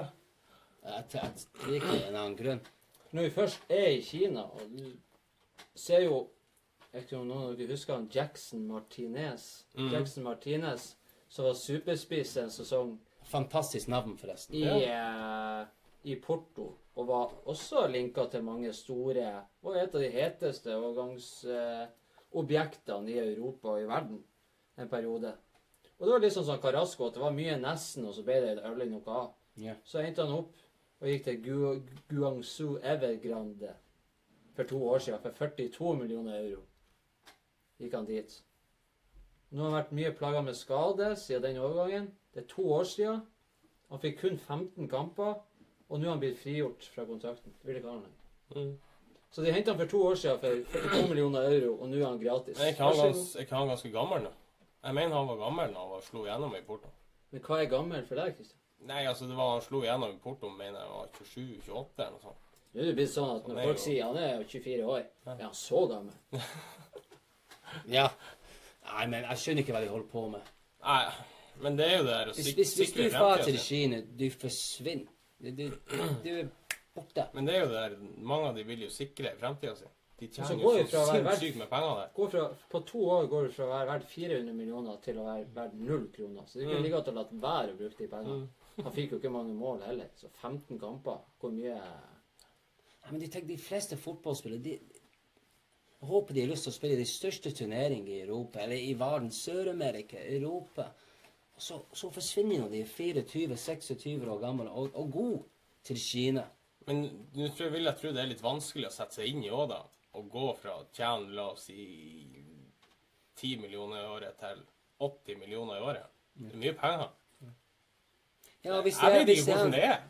Jeg jeg- jeg ikke er en annen grunn. Når vi først er i Kina, og du ser jo Jeg vet ikke om noen av dere husker han Jackson Martinez. Mm. Jackson Martinez, som var superspiss en sesong Fantastisk navn, forresten. i, eh, i Porto. Og var også linka til mange store og et av de heteste overgangsobjektene i Europa og i verden en periode. Og det var litt sånn Carasco, at det var mye nesten, og så ble det aldri noe av. Ja. Så endte han opp og gikk til Gu Guangzhou Evergrande for to år siden for 42 millioner euro. Gikk han dit. Nå har han vært mye plaga med skade siden den overgangen. Det er to år siden. Han fikk kun 15 kamper, og nå er han blitt frigjort fra kontrakten. Vil ikke ha han lenger. Mm. Så de henta han for to år siden for 42 millioner euro, og nå er han gratis. Er ikke han, gans, er ikke han ganske gammel nå? Jeg mener han var gammel da han slo igjennom i Porto. Men hva er gammel for deg, Kristian? Nei, altså det var han slo igjennom i Porto, mener jeg var 27-28 eller noe sånt. Nå er det blitt sånn at når folk sier han er 24 år, er han så gammel? Ja. Nei, men jeg skjønner ikke hva de holder på med. Nei, men det er jo det her å Hvis, hvis, hvis du drar til. Kina, du forsvinner. Du er borte. Men det er jo det der Mange av de vil jo sikre fremtida si. De tjener jo så sinnssykt med penger der. Går fra, på to år går du fra å være verdt 400 millioner til å være verdt null kroner. Så det ikke Mm. like godt å la være å bruke de pengene. Han fikk jo ikke mange mål heller. Så 15 kamper, hvor mye Ja, men de, tenker, de fleste fotballspillere de, Jeg håper de har lyst til å spille de største turneringene i Europa, eller i verden. Sør-Amerika, Europa. Så, så forsvinner de når de er 24-26 år gamle og, og gode til Kina. Men nå vil jeg tro det er litt vanskelig å sette seg inn i òg, da. Å gå fra å tjene, la oss si 10 millioner i året til 80 millioner i året. Det er mye penger. Ja, Jeg vet ikke hvordan det er.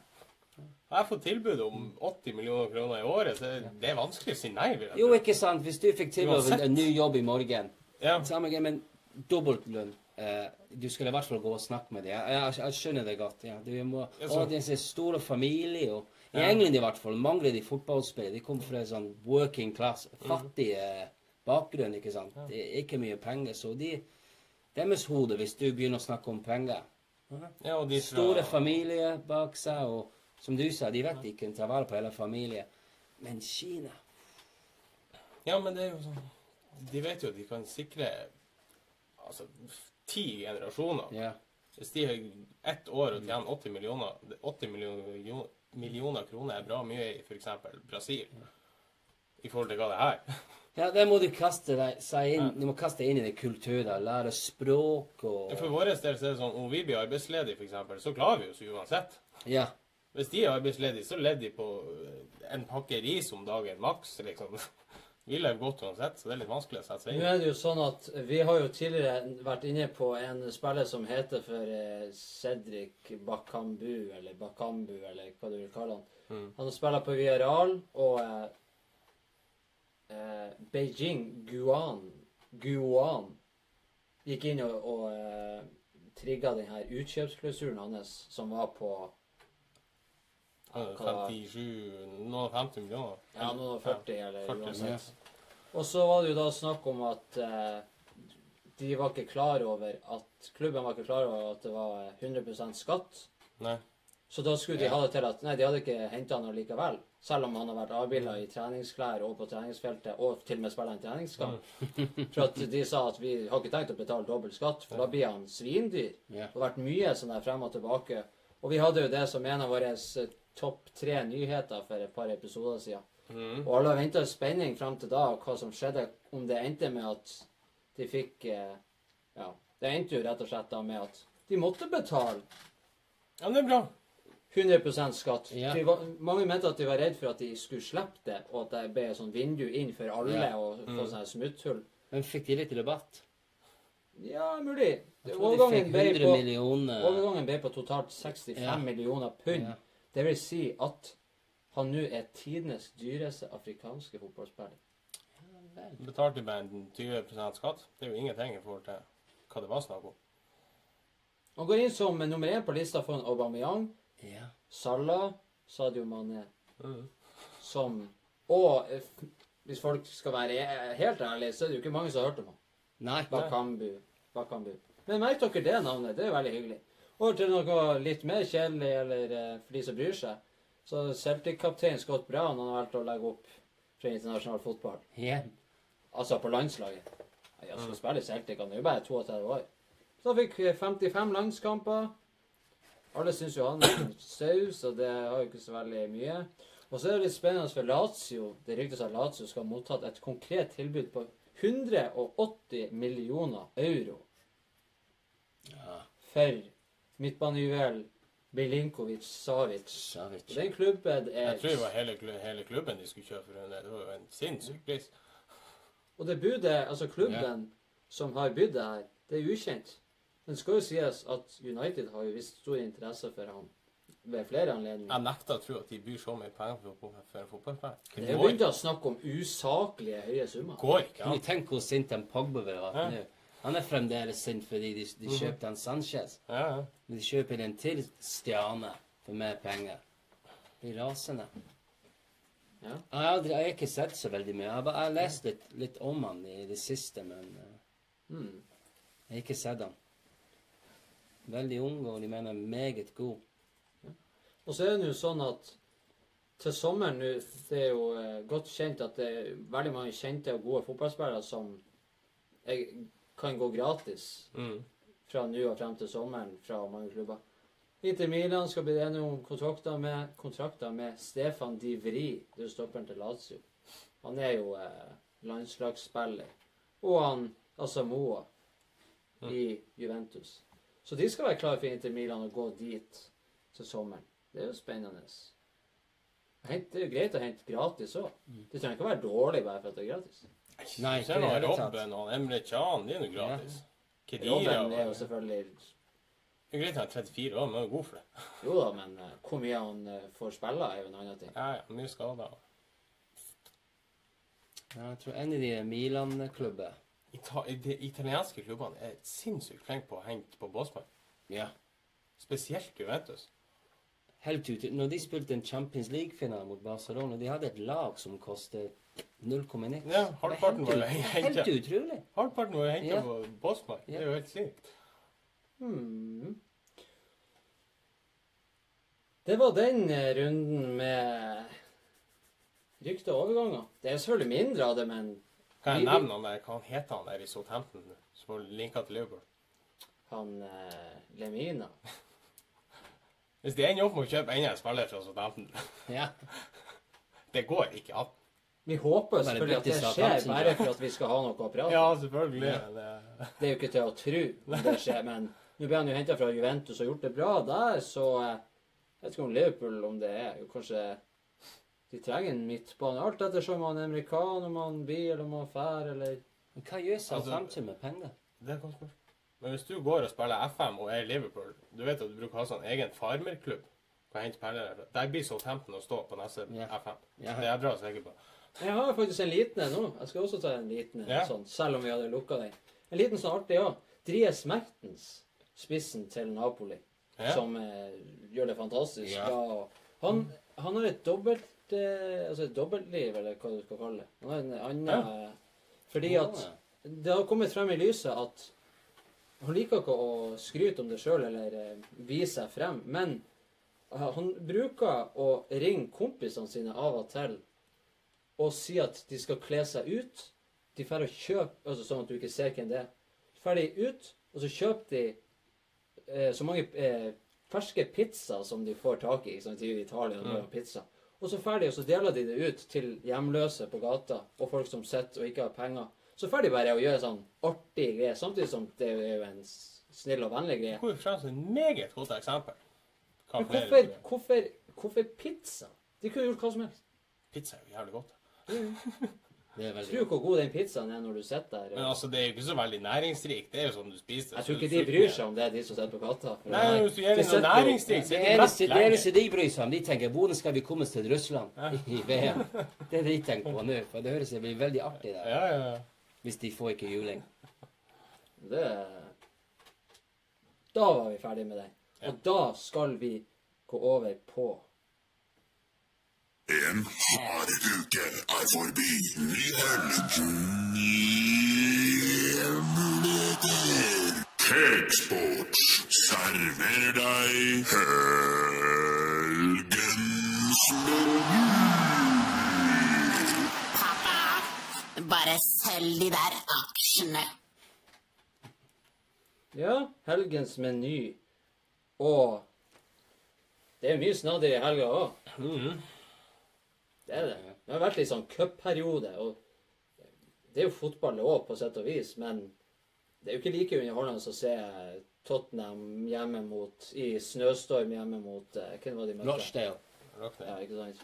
Har jeg fått tilbud om 80 millioner kroner i året, så det er vanskelig å si nei. Jo, ikke sant. Hvis du fikk tilbud om en ny jobb i morgen Ja. Men dobbeltlønn. Eh, du skulle i hvert fall gå og snakke med dem. Jeg, jeg, jeg skjønner det godt. ja. Du må, og det er en store familie. Og, I Ja. England i hvert fall mangler de fotballspillere. De kommer fra en sånn working class, Mhm. fattig mm. bakgrunn. ikke sant? Det er ikke mye penger. Så de, deres hode, hvis du begynner å snakke om penger Ja, de fra- Store familier bak seg, og som du sa, de vet de kan ta vare på hele familien. Men Kina Ja, men det er jo sånn De vet jo at de kan sikre altså ti generasjoner. Yeah. Hvis de har ett år og tjener 80 millioner 80 millioner, millioner kroner er bra mye i f.eks. Brasil i forhold til hva det er. Ja, der må du kaste deg inn, du må kaste deg inn i den kulturen, lære språk og For vår del så er det sånn om vi blir arbeidsledige, f.eks., så klarer vi oss uansett. Ja. Hvis de er arbeidsledige, så lever de på en pakke ris om dagen maks, liksom. Vi lever godt uansett, så det er litt vanskelig å sette seg inn. Nå er det jo sånn at Vi har jo tidligere vært inne på en spiller som heter for eh, Cedric Bakambu, eller Bakambu, eller hva du vil kalle han. Mm. Han spiller på Villarreal, og eh, eh, Beijing Guan Guan gikk inn og, og eh, trigga denne utkjøpsklausulen hans, som var på 57 Noen og 50 millioner. ja, noen og 40, eller 40, uansett. Og så var det jo da snakk om at eh, de var ikke klar over at Klubben var ikke klar over at det var 100 skatt. Nei. Så da skulle de ha det til at Nei, de hadde ikke henta noe likevel. Selv om han har vært avbilda i treningsklær og på treningsfeltet, og til og med spiller en treningskamp. For at de sa at vi har ikke tenkt å betale dobbel skatt, for da blir han svindyr. Det har vært mye sånn der frem og tilbake. Og vi hadde jo det som en av våre topp tre nyheter for et par episoder siden. Mm. Og alle har venta i spenning frem til da hva som skjedde. Om det endte med at de fikk eh, Ja, det endte jo rett og slett da med at de måtte betale Ja, det er bra. 100% skatt. Ja. De var, mange mente at de var redd for at de skulle slippe det, og at det ble et sånt vindu inn for alle Ja. og få Mm. sånne smutthull. Men fikk de litt rabatt? Ja, mulig. Overgangen ble 100 på, overgangen ble på totalt 65 Ja. millioner pund. Ja. Det vil si at han nå er tidenes dyreste afrikanske fotballspiller. Betalte bare en 20% skatt. Det er jo ingenting i forhold til hva det var snakk om. Han går inn som nummer én på lista for en Aubameyang, Ja. Salah, Sadio Mané, Mm. som Og eh, hvis folk skal være eh, helt ærlige, så er det jo ikke mange som har hørt om han. Nei. Bakambu. Bakambu. Men merk dere det navnet. Det er veldig hyggelig. Over til noe litt mer kjedelig, eller eh, for de som bryr seg. Så Celtic-kaptein Scott Brown han har valgt å legge opp fra internasjonal fotball. Igjen. Altså på landslaget. Han skal spille i Celtic, han er jo bare 32 år. Så han fikk eh, 55 landskamper. Alle syns jo han er en saus, og det har jo ikke så veldig mye. Og så er det litt spennende for Lazio. Det ryktes at Lazio skal ha mottatt et konkret tilbud på 180 millioner euro Ja. for midtbanejuvel Milinkovic, Savic. Savic. Den klubben er Jeg tror det var hele, klu- hele klubben de skulle kjøpe for det. Det var jo en sinnssyk pris. Og det budet, altså klubben som har bydd det her, det er ukjent. Men det skal jo sies at United har jo vist stor interesse for ham ved flere anledninger. Jeg nekter å tro at de byr så mye penger for, for, en fotballspiller. Det er jo begynt å snakke om usaklige høye summer. går ikke ja. du Tenk hvor sint en Pogba vil være Ja. nå? Han er fremdeles sint fordi de, de kjøpte han Sanchez. Ja, ja. Men de kjøper en til stjerne for mer penger. Blir rasende. Ja. Jeg har, aldri, jeg har ikke sett så veldig mye. Jeg har, bare- jeg har lest litt, litt om han i det siste, men uh, mm. jeg har ikke sett han. Veldig ung, og de mener meget god. Og så er det jo sånn at til sommeren nå Det er jo eh, godt kjent at det er veldig mange kjente og gode fotballspillere som jeg, kan gå gratis Mm. fra nå og frem til sommeren fra mange klubber. Inter Milan skal bli enige om kontrakter med, kontrakter med Stefan Di Vri, det er stopperen til Lazio. Han er jo eh, landslagsspiller. Og han Asamoah i Juventus. Så de skal være klare for Inter Milan å gå dit til sommeren. Det er jo spennende. Det er jo greit å hente gratis òg. Det trenger ikke å være dårlig bare for at det er gratis. Nei, ikke er i det det hele tatt. Robben og Emre Can, de er jo gratis. Kedira Robben er jo selvfølgelig Det er greit han er 34 år, men han er god for det. Jo da, men eh, hvor mye han eh, får spille, er jo en annen ting. Ja, ja, mye skader. Ja, jeg tror en av de Milan-klubber Ita de italienske klubbene er sinnssykt flinke på å hente på båsmann. Ja. Spesielt Juventus. Helt ut, når de spilte en Champions League-finale mot Barcelona, de hadde et lag som kostet 0,9. Ja, halvparten var jo Helt utrolig. Halvparten var henta Ja. på båsmann. Det er jo helt sykt. Hmm. Det var den eh, runden med rykte og overganger. Det er selvfølgelig mindre av det, men Kan jeg nevne han der, hva han heter han der i Southampton, som var linka til Liverpool? han eh, Lemina Hvis de ender opp med å kjøpe enda en spiller fra Southampton, Ja. det går ikke an. Vi håper selvfølgelig at det skjer, bare for at vi skal ha noe å prate om. Ja, selvfølgelig. det- Det er jo ikke til å tro om det skjer, men nå ble han jo henta fra Juventus og gjort det bra der, så eh, jeg vet ikke om Liverpool om det er jo kanskje De trenger en midtbane. Alt ettersom han er amerikaner, om han blir, eller om han drar, eller Men hva gjør Southampton med penger? Det er godt spørsmål. Men hvis du går og spiller FM og er i Liverpool, du vet at du bruker å ha sånn egen farmerklubb. Der blir Southampton å stå på neste yeah. FM. Det er jeg bra sikker på. Jeg har faktisk en liten en nå. Jeg skal også ta en liten en, Ja. sånn, selv om vi hadde lukka den. En liten sånn artig òg. Dries Mertens, spissen til Napoli, Ja. som eh, gjør det fantastisk Ja. bra. Han, han har et dobbelt eh, altså et dobbeltliv, eller hva du skal kalle det. Han har en annen Ja. eh, Fordi at det har kommet frem i lyset at han liker ikke å skryte om det sjøl eller eh, vise seg frem, men eh, han bruker å ringe kompisene sine av og til og si at de skal kle seg ut. De drar og kjøper altså Sånn at du ikke ser hvem det er. Så drar de ut, og så kjøper de eh, så mange eh, ferske pizzaer som de får tak i. Sånn, I Italia mm. og pizza. Og så de, og så deler de det ut til hjemløse på gata og folk som sitter og ikke har penger. Så de bare og gjør sånn artig greie, samtidig som det er jo en snill og vennlig greie. Kommer frem et meget godt eksempel. Hva Men hvorfor, hvorfor, hvorfor pizza? De kunne gjort hva som helst. Pizza er jo jævlig godt. Det er Tror veldig du hvor god den pizzaen er når du sitter der? Men altså, det er jo ikke så veldig næringsrikt. Det er jo sånn du spiser det. Jeg tror ikke de bryr seg om det, de som sitter på gata. Nei, men hvis du gir de dem noe næringsrikt, så Det er det mest det eneste de bryr seg om, de tenker hvordan skal vi komme oss til Russland i VM. Det er det de tenker på nå. For det høres det blir veldig artig der. Ja, ja, ja. Hvis de får ikke juling. Det Da var vi ferdig med den. Og da skal vi gå over på En hard uke er forbi. Ny helg, nye muligheter. Cakesports serverer deg helgens meny. Pappa, bare selg de der aksjene. Ja, helgens meny. Og det er mye snadder i helga òg. Det er det. Det har vært litt sånn cupperiode. Og det er jo fotball òg, på sett og vis, men det er jo ikke like underholdende å se Tottenham hjemme mot I snøstorm hjemme mot eh, Hvem var de møtte? Rochdale. Ja, ikke sant?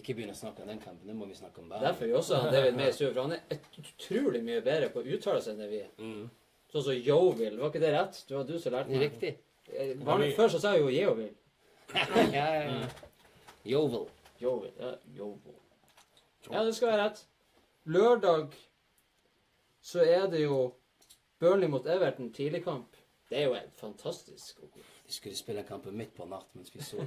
Ikke begynn å snakke om den kampen. Det må vi snakke om bare. Derfor er vi også David i studio, for han er utrolig mye bedre på å uttale seg enn det vi er. Mm. Sånn som Jovill. Var ikke det rett? Det var du som lærte meg. Riktig. Eh, før så sa jeg jo Jeovil. ja, ja, ja. Jovel. Jovill. Ja, Jovo. Ja, det skal være rett. Lørdag så er det jo Burnley mot Everton tidligkamp. Det er jo en fantastisk De skulle spille kampen midt på natt mens vi sov.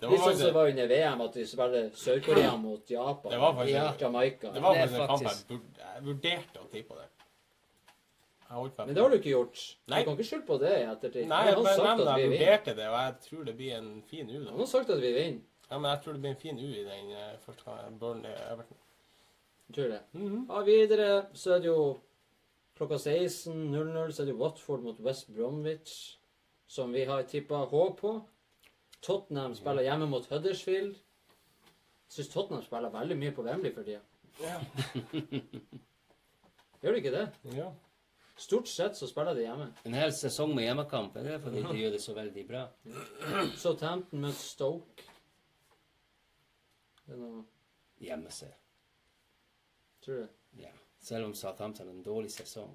Det Litt var sånn som det var under VM, at de spiller Sør-Korea mot Japan. Det var faktisk- Ja. Jamaica. det var Det er faktisk en kamp jeg, vurderte å tippe det. Jeg holdt meg Men det har du ikke gjort. Nei. Du kan ikke skylde på det i ettertid. Nei, Han jeg har bare sagt at vi jeg vinner. vurderte det, og jeg tror det blir en fin U. Han da. har sagt at vi vinner. Ja, men jeg tror det blir en fin U i den eh, første gangen. Burnley-Everton. Tror det. Mhm. Ja, videre så er det jo klokka 16.00 så er det Watford mot West Bromwich, som vi har tippa H på. Tottenham spiller hjemme mot Huddersfield. Syns Tottenham spiller veldig mye på Wembley for tida. Ja. Gjør de ikke det? ja. Stort sett så spiller de hjemme. En hel sesong med hjemmekamp. Er det fordi de gjør det så veldig bra? Southampton mot Stoke. Det er noe Gjemme seg. Tror du? Ja. Selv om Southampton har en dårlig sesong.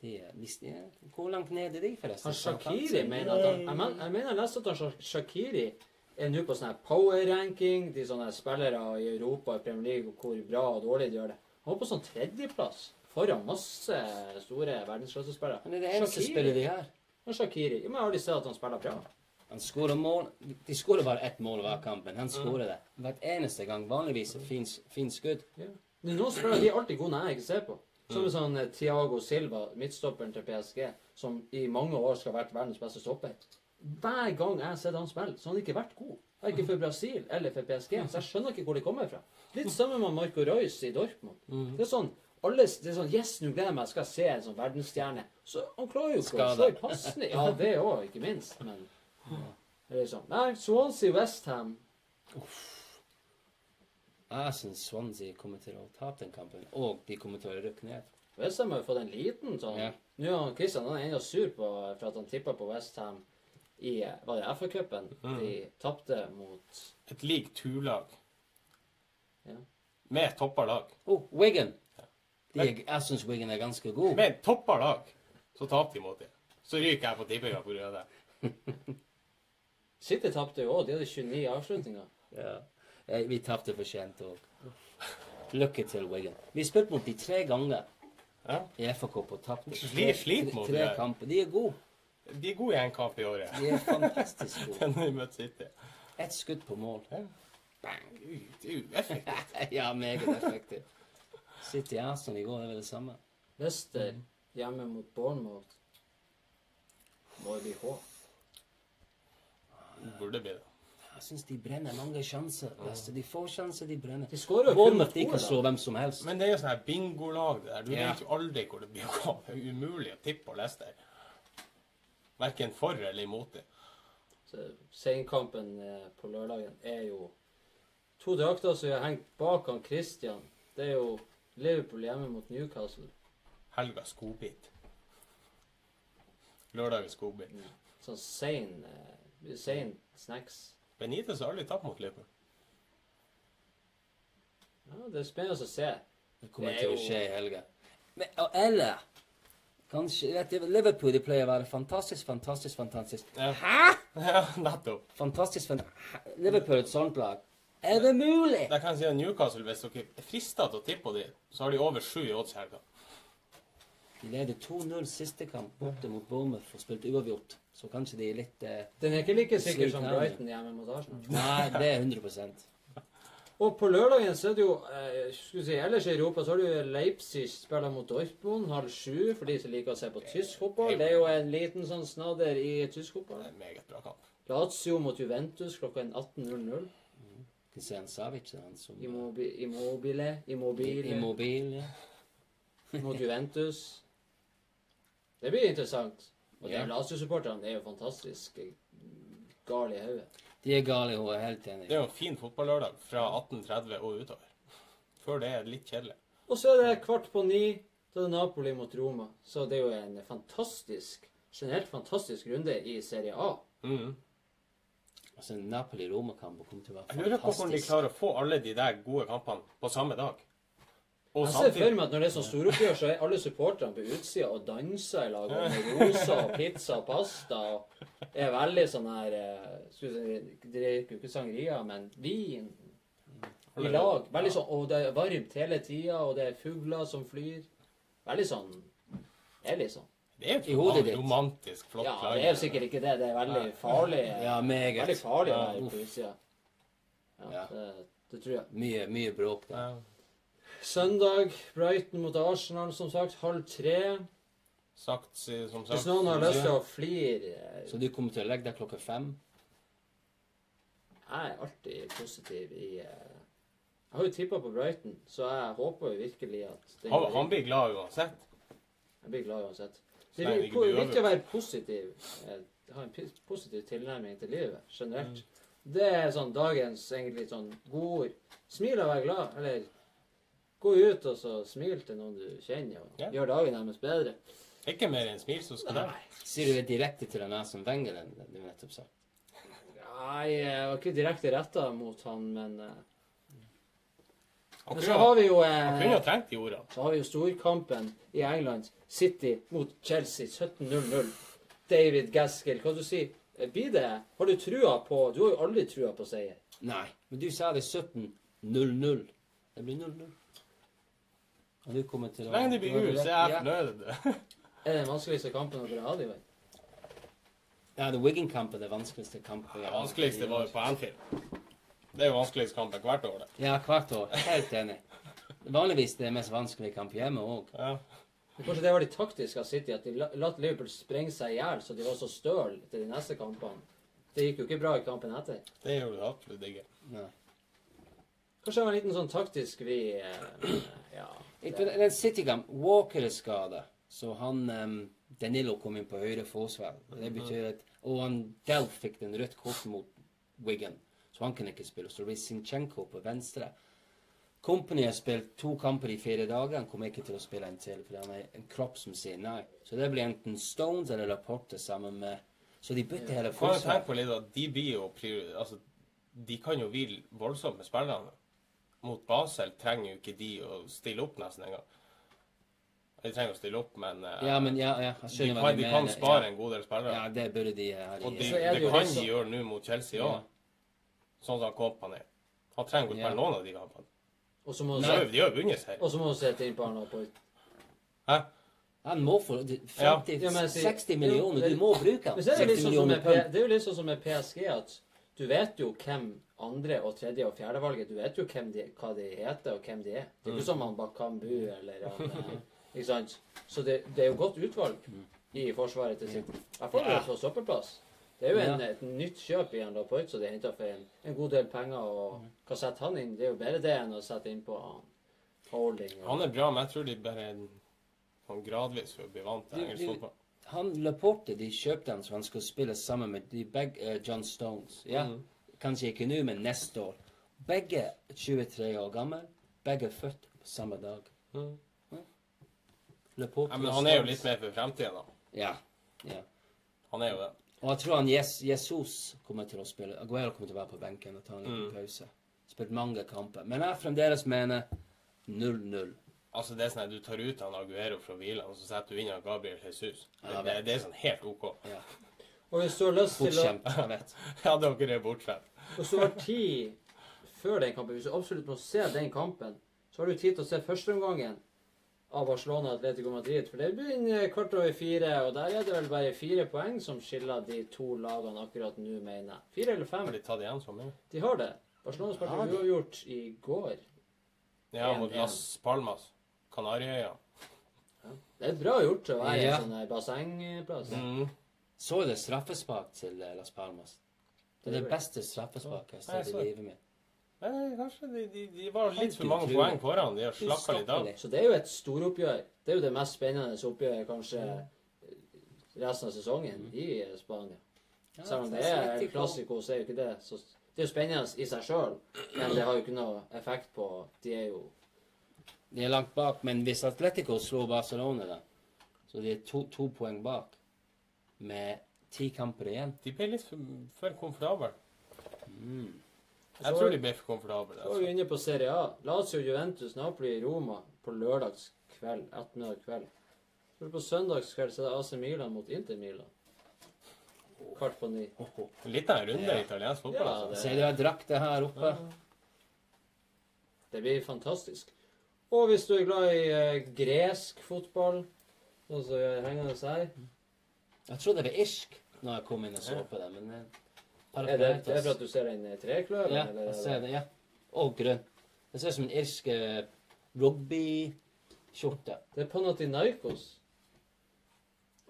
De, er- de, hvor langt ned er de, forresten? Han Shakiri mener at han, jeg, men, jeg mener leste at han Sha- Shakiri er nå på sånn power-ranking, de sånne spillere i Europa i Premier League, og hvor bra og dårlig de gjør det. Han var på sånn tredjeplass foran masse store verdensklassespillere. Han er det eneste spillet de har. Han Shakiri. Men jeg har aldri sett at han spiller bra. Han skårer mål De skårer bare ett mål hver kamp, men han skårer det hvert eneste gang. Vanligvis fint, skudd. Ja. Men noen spillere de er alltid gode når jeg ikke ser på. Som en sånn Tiago Thiago Silva, midtstopperen til PSG, som i mange år skal ha vært verdens beste stopper. Hver gang jeg har sett han spille, så har han ikke vært god. Verken for Brasil eller for PSG. Så jeg skjønner ikke hvor de kommer fra. Litt samme med Marco Reus i Dortmund. Det er sånn alle, det er sånn Yes, nå gleder jeg meg, Skal jeg se en sånn verdensstjerne. Så han klarer jo ikke å slå i passene. Ja, det òg, ikke minst. Men det sånn. Nei, Swansea Westham Jeg syns Swansea kommer til å tape den kampen, og de kommer til å rykke ned. Westham har jo fått en liten sånn Ja. Nå er Christian han er ennå sur på, for at han tippa på Westham i Var det FA-cupen? De tapte mot Et likt turlag. Ja. Med toppa lag. Oh, Wigan! De, er- jeg syns Wigan er ganske god. Med toppa lag, så taper de mot dem. Så ryker jeg på tippinga pga. det. City tapte jo òg. De hadde 29 avslutninger. Ja. Eh, Vi tapte for sent òg. Lykke til, Wigan. Vi spilte mot de tre ganger Ja. i FA-cup og tapte. Sli- slit mot tre de kamper. De er gode. De er gode i én kamp i året. De er fantastisk gode. Når de møter City. Ett skudd på mål. Bang! Det er effektivt. ja, meget effektivt. City Arsenal i går, det er vel det samme. Leicester hjemme mot Bournemouth. Må jo bli. Burde bli det. Jeg syns de brenner mange sjanser. Leicester. De får sjanser, de brenner. De skårer jo kun at de kan slå hvem som helst. Men det er jo sånn her bingolag det der. Du Ja. vet jo aldri hvor det blir å gå. Det er umulig å tippe på Leicester. Verken for eller imot det. Så Seinkampen eh, på lørdagen er jo to drakter som har hengt bak han Christian. Det er jo Liverpool hjemme mot Newcastle. Helgas godbit. Lørdagens godbit. Sånn sein, eh, sein snacks. Benitez har aldri tapt mot Liverpool. Ja, det er spennende å se. Det kommer er til å skje i helga. Men, Eller kanskje vet du, Liverpool de pleier å være fantastisk, fantastisk, fantastisk. Ja. Hæ?! Ja, nettopp. Fantastisk, fan Liverpool er et sånt lag. Er det mulig?! Jeg kan si at Newcastle, hvis dere er frista til å tippe på dem, så har de over sju i odds i helga. De leder 2-0 siste kamp borte mot Bournemouth og spilte uavgjort. Så kanskje de er litt eh, Den er ikke like sikker som. Brighton hjemme mot Arsenal. Nei, det er 100% Og på lørdagen så er det jo eh, skulle si, Ellers i Europa så har du Leipzig spiller mot Dortmund halv sju for de som liker å se på tysk fotball. Det er jo en liten sånn snadder i tysk Det fotball. er en meget bra kamp. Lazio mot Juventus klokka 18.00. Kristian Savic er han som Immobi- Immobile Immobile Immobile. mot Juventus. Det blir interessant. Og de Ja. Lazio-supporterne er jo fantastisk gale i hodet. De er gale, i hodet, helt enig. Det er jo en fin fotballørdag fra 1830 og utover. Før det er det litt kjedelig. Og så er det kvart på ni. Da er det Napoli mot Roma. Så det er jo en fantastisk, generelt fantastisk runde i Serie A. Mm. Altså, Napoli-Roma-kamp kommer til å Jeg være lurer på hvordan de klarer å få alle de der gode kampene på samme dag. Og Jeg ser for meg at når det er sånn storoppgjør, så er alle supporterne på utsida og danser i lag med rosa og pizza og pasta. og er veldig sånn her eh, skulle si, drikker jo ikke sangria, men vin i lag. Veldig sånn, Og det er varmt hele tida, og det er fugler som flyr. Veldig sånn Det er litt sånn. Det er I jo romantisk, flott Ja, lag. det er jo sikkert ikke det. Det er veldig farlig. Ja, meget. Veldig farlig Ja, på utsida. Ja, Ja. det, det tror jeg. Mye, mye bråk der. Ja. Søndag, Brighton mot Arsenal, som sagt. Halv tre. Sagt, som sagt. Hvis noen har lyst til å flire eh, Så du kommer til å legge deg klokka fem? Jeg er alltid positiv i eh, Jeg har jo tippa på Brighton, så jeg håper virkelig at det Han, han blir glad uansett. Jeg blir glad uansett. Det er viktig, å være positiv. eh, Ha en positiv tilnærming til livet generelt. Mm. Det er sånn dagens egentlig sånn godord. Smil og vær glad. Eller gå ut og så smil til noen du kjenner, og Ja. gjør dagen deres bedre. Ikke mer enn smil, så skal det. Sier du det direkte til den som Wenger, den den du nettopp sa? Nei, jeg var ikke direkte retta mot han, men eh, Han Men så kunne, har vi jo han kunne jo eh, trengt de ordene. så har vi jo storkampen i England. City mot Chelsea 17-0-0. David Gaskell, hva du sier Eh, Blir det Har du trua på Du har jo aldri trua på seier. Nei, men du sa det 17-0-0. Det blir 0-0. Og du kommer til Så lenge de blir ut, så er jeg Ja. fornøyd. Er det den vanskeligste kampen dere har hatt i vei? Ja, det Wigan-kampen er det vanskeligste kampen. Det vanskeligste var jo på Anfield. Det er jo vanskeligste kampen hvert år, det. Ja, hvert år. Helt enig. Vanligvis det er mest vanskelige kamp hjemme òg. Ja. Men Kanskje det var de taktiske av City at de la- lot Liverpool sprenge seg i hjel, så de var så støl til de neste kampene. Det gikk jo ikke bra i kampen etter. Det gjorde det absolutt ikke. Kanskje det var en liten sånn taktisk vi eh, Ja. På den City-kamp Walker er skada, så han um, Danilo kom inn på høyre forsvar. Det betyr at Og han Delf fikk den rødt kort mot Wigan, så han kunne ikke spille. Så det blir Sinchenko på venstre. Company har spilt to kamper i fire dager. Han kommer ikke til å spille en til, for han er en kropp som sier nei. Så det blir enten Stones eller Laporte sammen med Så de bytter hele forsvaret. de blir jo priori- Altså, de kan jo hvile voldsomt med spillerne. Mot Basel trenger jo ikke de å stille opp nesten engang. De trenger å stille opp, men eh, Ja, men ja, ja, jeg de, kan, de kan spare ja. en god del spillere. Ja, det burde de her Og de, Så er det det kan også... de gjøre nå mot Chelsea òg. Ja. Sånn som Company. Han trenger ikke å Ja. spille noen av de kampene. Og så må du har se- jo- de har jo vunnet seier. og så må du sette inn på Arne Laporte. Hæ? Han må få det- Ja. 50, Ja, men 60 millioner. Du må bruke han. Er det, 60 litt som millioner med, pund. P- det er jo litt sånn som med PSG at du vet jo hvem andre og tredje og fjerde valget Du vet jo hvem de, hva de heter, og hvem de er. Det er ikke som han Bakambu eller han eh, Ikke sant? Så det, det er jo godt utvalg i forsvaret til sitt. Jeg får Ja. på stoppeplass. Det er jo en, et nytt kjøp igjen da på Laporte, så de henter for en, en god del penger. Og hva setter han inn? Det er jo bedre det enn å sette inn på holding. og- Han er bra, men jeg tror de bare sånn gradvis for å bli vant til engelsk du- fotball. Han Laporte, de kjøpte han så han skulle spille sammen med de begge eh, John Stones. Ja, Mhm. Kanskje ikke nå, men neste år. Begge er 23 år gamle. Begge født samme dag. Mm. Mm. Ja, men han er jo litt mer for fremtiden, da. Ja. ja. Han er jo det. Og jeg tror han Jes Jesus kommer til å spille. Aguero kommer til å være på benken og ta en liten Mm. pause. Spilt mange kamper. Men jeg fremdeles mener 0-0. Altså, det er sånn at du tar ut han Aguero fra hvile, og så setter du inn han Gabriel Jesus. Det, Ja, det, det er sånn helt OK. Ja. Og hvis du har lyst til å Bortskjemt, jeg vet. Ja, dere er bortskjemt. Hvis du har tid før den kampen, hvis du absolutt må se den kampen, så har du tid til å se førsteomgangen av Barcelona Atletico Madrid. For det begynner kvart over fire, og der er det vel bare fire poeng som skiller de to lagene akkurat nå, mener jeg. Fire eller fem? Har de tatt igjen så mye? De har det. Barcelona spilte Har de? uavgjort i går. Ja, mot. Las Palmas. Kanariøyene. Det er bra gjort å være Ja. en sånn bassengplass. Mm. Så det straffespark til eh, Las Palmas. Det er det beste straffesparket jeg har sett i livet mitt. Nei, kanskje de, de, de var litt for mange poeng foran. De har slakka litt av. Så det er jo et storoppgjør. Det er jo det mest spennende oppgjøret kanskje resten av sesongen i Spania. Selv om det er klassiko, så er jo ikke det så Det er jo spennende i seg sjøl, men det har jo ikke noe effekt på De er jo De er langt bak, men hvis Atletico slår Barcelona, da, så de er to, to poeng bak med ti kamper igjen De ble litt for, for komfortable. mm. Jeg tror de ble for komfortable. Så er vi Altså. inne på Serie A. Lazio, Juventus, Napoli, Roma på lørdags kveld. Ettermiddag kveld. Så på søndagskveld så er det AC Milan mot Inter Milan. Kvart på ni. Litt av en runde Ja. i italiensk fotball. Ja, altså. det- Ser du jeg det her oppe? Det blir fantastisk. Og hvis du er glad i eh, gresk fotball, sånn som det her Jeg trodde det var irsk når jeg kom inn og så på det, men eh, Er det, det er for at du ser den eh, trekløveren? Ja, eller er jeg ser det. ja. Og grønn. Det ser ut som en irsk eh, rugbyskjorte. Det er Panathinaikos.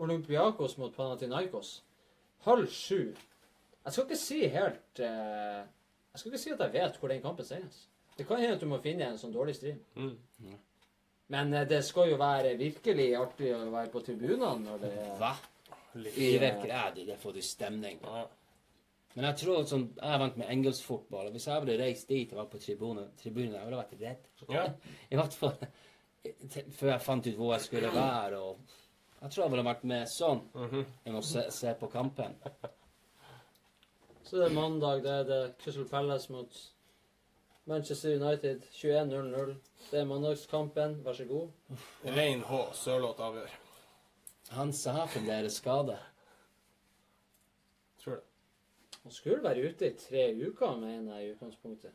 Olympiakos mot Panathinaikos. Halv sju. Jeg skal ikke si helt eh, Jeg skal ikke si at jeg vet hvor den kampen sendes. Det kan hende at du må finne en sånn dårlig stream. Mm. Men eh, det skal jo være virkelig artig å være på tribunene når det Hva? Virker er det, der får du stemning. Ja. Men jeg tror sånn, jeg er vant med engelsk fotball, og hvis jeg hadde reist dit og vært på tribunen, tribunen jeg hadde vært redd. Ja. I hvert fall før jeg fant ut hvor jeg skulle være. og Jeg tror jeg ville vært med sånn Mhm. enn å se, se på kampen. Så det er mandag. Det er det Crystal Palace mot Manchester United 21-0-0. Det er mandagskampen. Vær så god. Rein H. Sørloth avgjør. Han sa fremdeles skade. Tror det. Han skulle være ute i tre uker, mener jeg i utgangspunktet.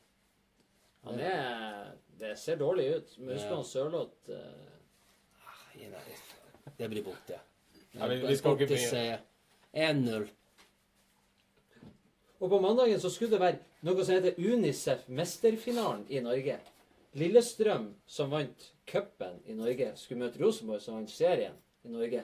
Han er Det ser dårlig ut. Musklene. Sørloth eh, Ah, Det blir borte. Ja, vi- vi skal ikke bli- 1-0. Og på mandagen så skulle det være noe som heter Unicef mesterfinalen i Norge. Lillestrøm, som vant cupen i Norge, skulle møte Rosenborg, som vant serien i Norge.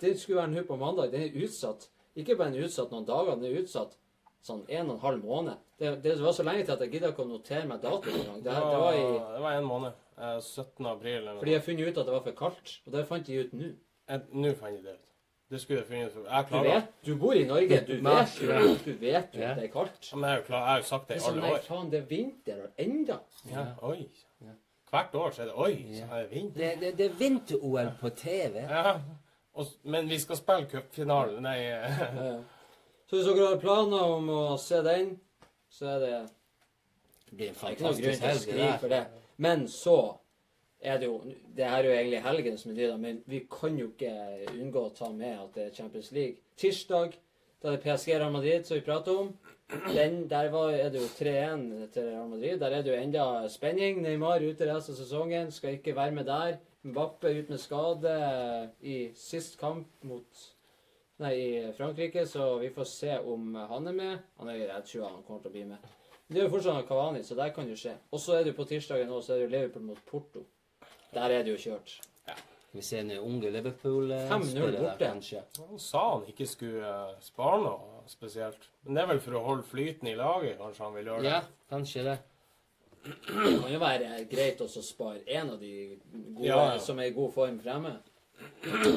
Det skulle være nå på mandag. Den er utsatt. Ikke bare den er utsatt noen dager, den er utsatt sånn en og en halv måned. Det, det var så lenge til at jeg gidda ikke å notere meg datoen engang. Det, Det det var i det var en måned. Eh, 17. april eller noe. Fordi jeg har funnet ut at det var for kaldt. Og det fant de ut nå. Eh, Nå fant jeg det ut. Det skulle jeg funnet ut. Jeg Du klarer det. du bor i Norge. Du vet jo, du vet jo at det er kaldt. Men jeg er jo klar, jeg har jo sagt det i sånn, nei, faen, det er vinter enda. Ja, oi. Hvert år så er det oi, så er det vinter. Det, det, det er vinter-OL på TV. Ja. Og, men vi skal spille cupfinalen. Nei Ja. Så hvis dere har planer om å se den, så er det Det blir en fantastisk helg. det skrive der. for det. Men så er det jo Det her er jo egentlig helgen som er dyra, men vi kan jo ikke unngå å ta med at det er Champions League. Tirsdag da er det PSG Real Madrid, som vi prater om. Den, der var, er det jo 3-1 til Real Madrid. Der er det jo enda spenning. Neymar ute resten av sesongen. Skal ikke være med der. Mbappe ut med skade i sist kamp mot Nei, i Frankrike, så vi får se om han er med. Han er, redd tror han kommer til å bli med. Men det er jo fortsatt Kavani, så der kan det jo skje. Og så er det jo på tirsdagen nå, så er det jo Liverpool mot Porto. Der er det jo kjørt. Ja. vi se en unge Liverpool-spiller der, kanskje. Han sa han ikke skulle eh, spare noe spesielt. Men det er vel for å holde flyten i laget, kanskje han vil gjøre det. Ja, kanskje det. Det kan jo være greit også å spare en av de gode Ja, ja. som er i god form fremme.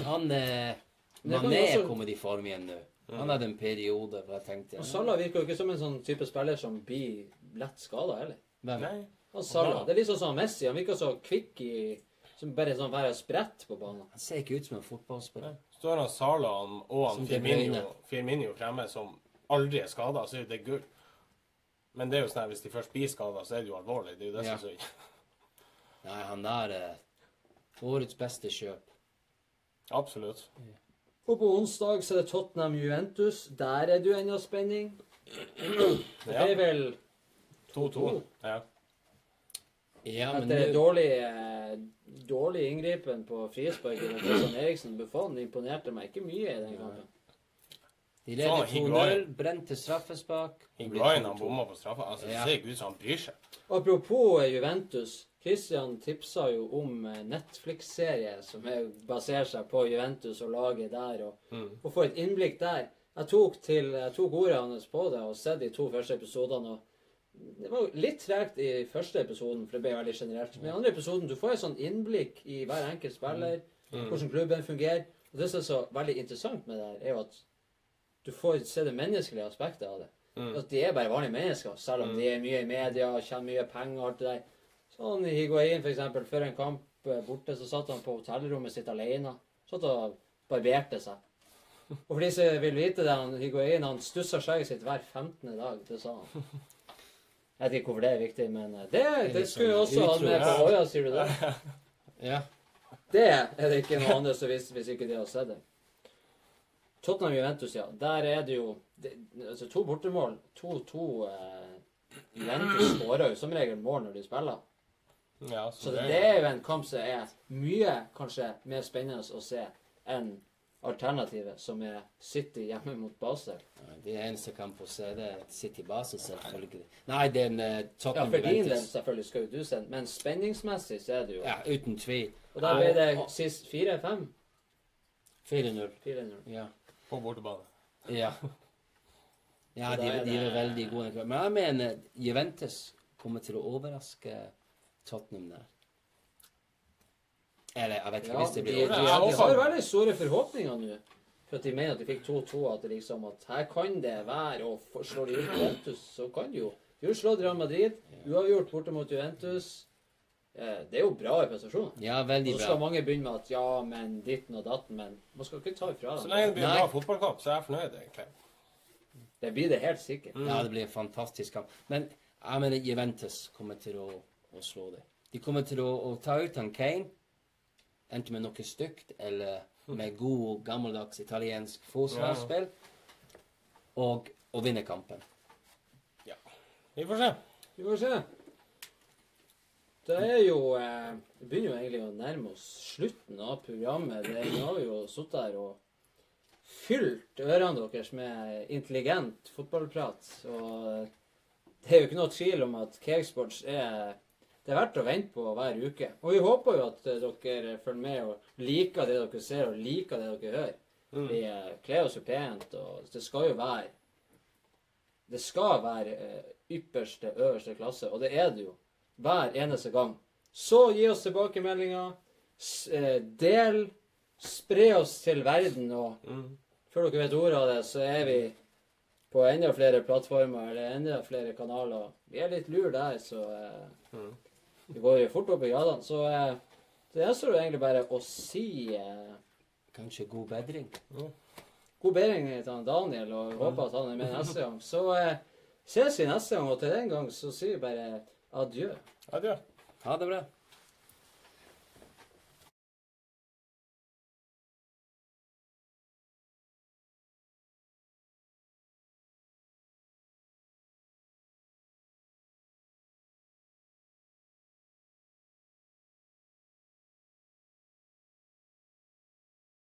Han eh, Mané også- kommer i form igjen nå. Han hadde en periode hvor jeg tenkte Og Salah virker jo ikke som en sånn type spiller som blir lett skada heller. Hvem? Nei. Han Salah, Det er litt sånn som Messi. Han virker så kvikk i Som bare sånn være spredt på banen. Han ser ikke ut som en fotballspiller. Står han Salah og han Firmino, Firmino fremme som aldri er skada, så er det gull. Men det er jo sånn at hvis de først blir skada, så er det jo alvorlig. Det er jo det Ja. som er synd. Nei, han der er årets beste kjøp. Absolutt. Og på onsdag så er det Tottenham Juventus. Der er det jo ennå spenning. Det er vel 2-2. Ja. Ja, men Etter du... dårlig, eh, dårlig inngripen på frisparket med Kristian Eriksen Buffon imponerte meg ikke mye i den kampen. De leder Higuain. 2-0. Brente straffespark. Higuain han bomma på straffa. Altså, det Ja. ser ikke ut som han bryr seg. Apropos eh, Juventus. Christian tipsa jo om eh, Netflix-serie som er, baserer seg på Juventus og laget der, og, Mm. og få et innblikk der. Jeg tok, til, jeg tok ordet hans på det og sett de to første episodene. og Det var jo litt tregt i første episoden, for det ble veldig generelt. Men i andre episoden du får et sånn innblikk i hver enkelt spiller, hvordan klubben fungerer. Og det som er så veldig interessant med det her, er jo at du får se det menneskelige aspektet av det. At de er bare vanlige mennesker, selv om de er mye i media og tjener mye penger og alt det der. Sånn Higuain, for eksempel, før en kamp eh, borte, så satt han på hotellrommet sitt alene. Satt og barberte seg. Og for de som vil vite det, han Higuain han stusser skjegget sitt hver 15. dag. Det sa han. Jeg vet ikke hvorfor det er viktig, men eh, det, det skulle jo også hatt med på Oja, sier du det? Ja. Det er det ikke noe annet som viser hvis ikke de har sett det. Tottenham Juventus, ja. Der er det jo det, altså to bortemål. 2-2 eh, Juventus skårer jo som regel mål når de spiller. Ja, Så det, det er jo en kamp som er mye kanskje mer spennende å se enn alternativet, som er City hjemme mot Basel. Det eneste kampen å se, det er City Basel, selvfølgelig. Nei, det er en uh, Ja, Tottenham for din del selvfølgelig skal jo du se den, men spenningsmessig så er det jo Ja, uten tvil. Og da ble det sist 4-5. 4-0. 4-0. Ja. På bortebane. Ja. Ja, de, de er veldig gode. Men jeg mener Juventus kommer til å overraske Tottenham der. Eller jeg vet ikke Ja, hvis det blir de, de, de, de har veldig store forhåpninger nå. For at de mener at de fikk 2-2. At liksom at her kan det være Og slår de ut Juventus, så kan de jo. De har slått Real Madrid. Uavgjort borte mot Juventus. Eh, Det er jo bra prestasjoner. Ja, Og så skal bra. mange begynne med at ja, men ditten og datten, men man skal ikke ta ifra Så lenge det blir en bra fotballkamp, så er jeg fornøyd, egentlig. Det blir det helt sikkert. Ja, det blir en fantastisk kamp. Men Jeg mener Juventus kommer til å, å slå det. De kommer til å, å ta ut han Kane, enten med noe stygt eller med god, gammeldags italiensk forsvarsspill, og, og vinne kampen. Vi får se. Vi får se. Det er jo eh, Vi begynner jo egentlig å nærme oss slutten av programmet. Det, vi har jo sittet her og fylt ørene deres med intelligent fotballprat. Og det er jo ikke noe tvil om at Cakesports er det er verdt å vente på hver uke. Og vi håper jo at eh, dere følger med og liker det dere ser, og liker det dere hører. Vi eh, kler oss jo pent, og det skal jo være Det skal være eh, ypperste, øverste klasse, og det er det jo hver eneste gang. Så gi oss tilbakemeldinger. eh, Del. Spre oss til verden, og før dere vet ordet av det, så er vi på enda flere plattformer eller enda flere kanaler. Vi er litt lur der, så eh, vi går jo fort opp i gradene. Så eh, det gjenstår egentlig bare å si eh, Kanskje god bedring. god bedring til Daniel, og håper at han er med neste gang. Så eh, ses vi neste gang, og til den gang så sier vi bare. Adjø. Ha det bra.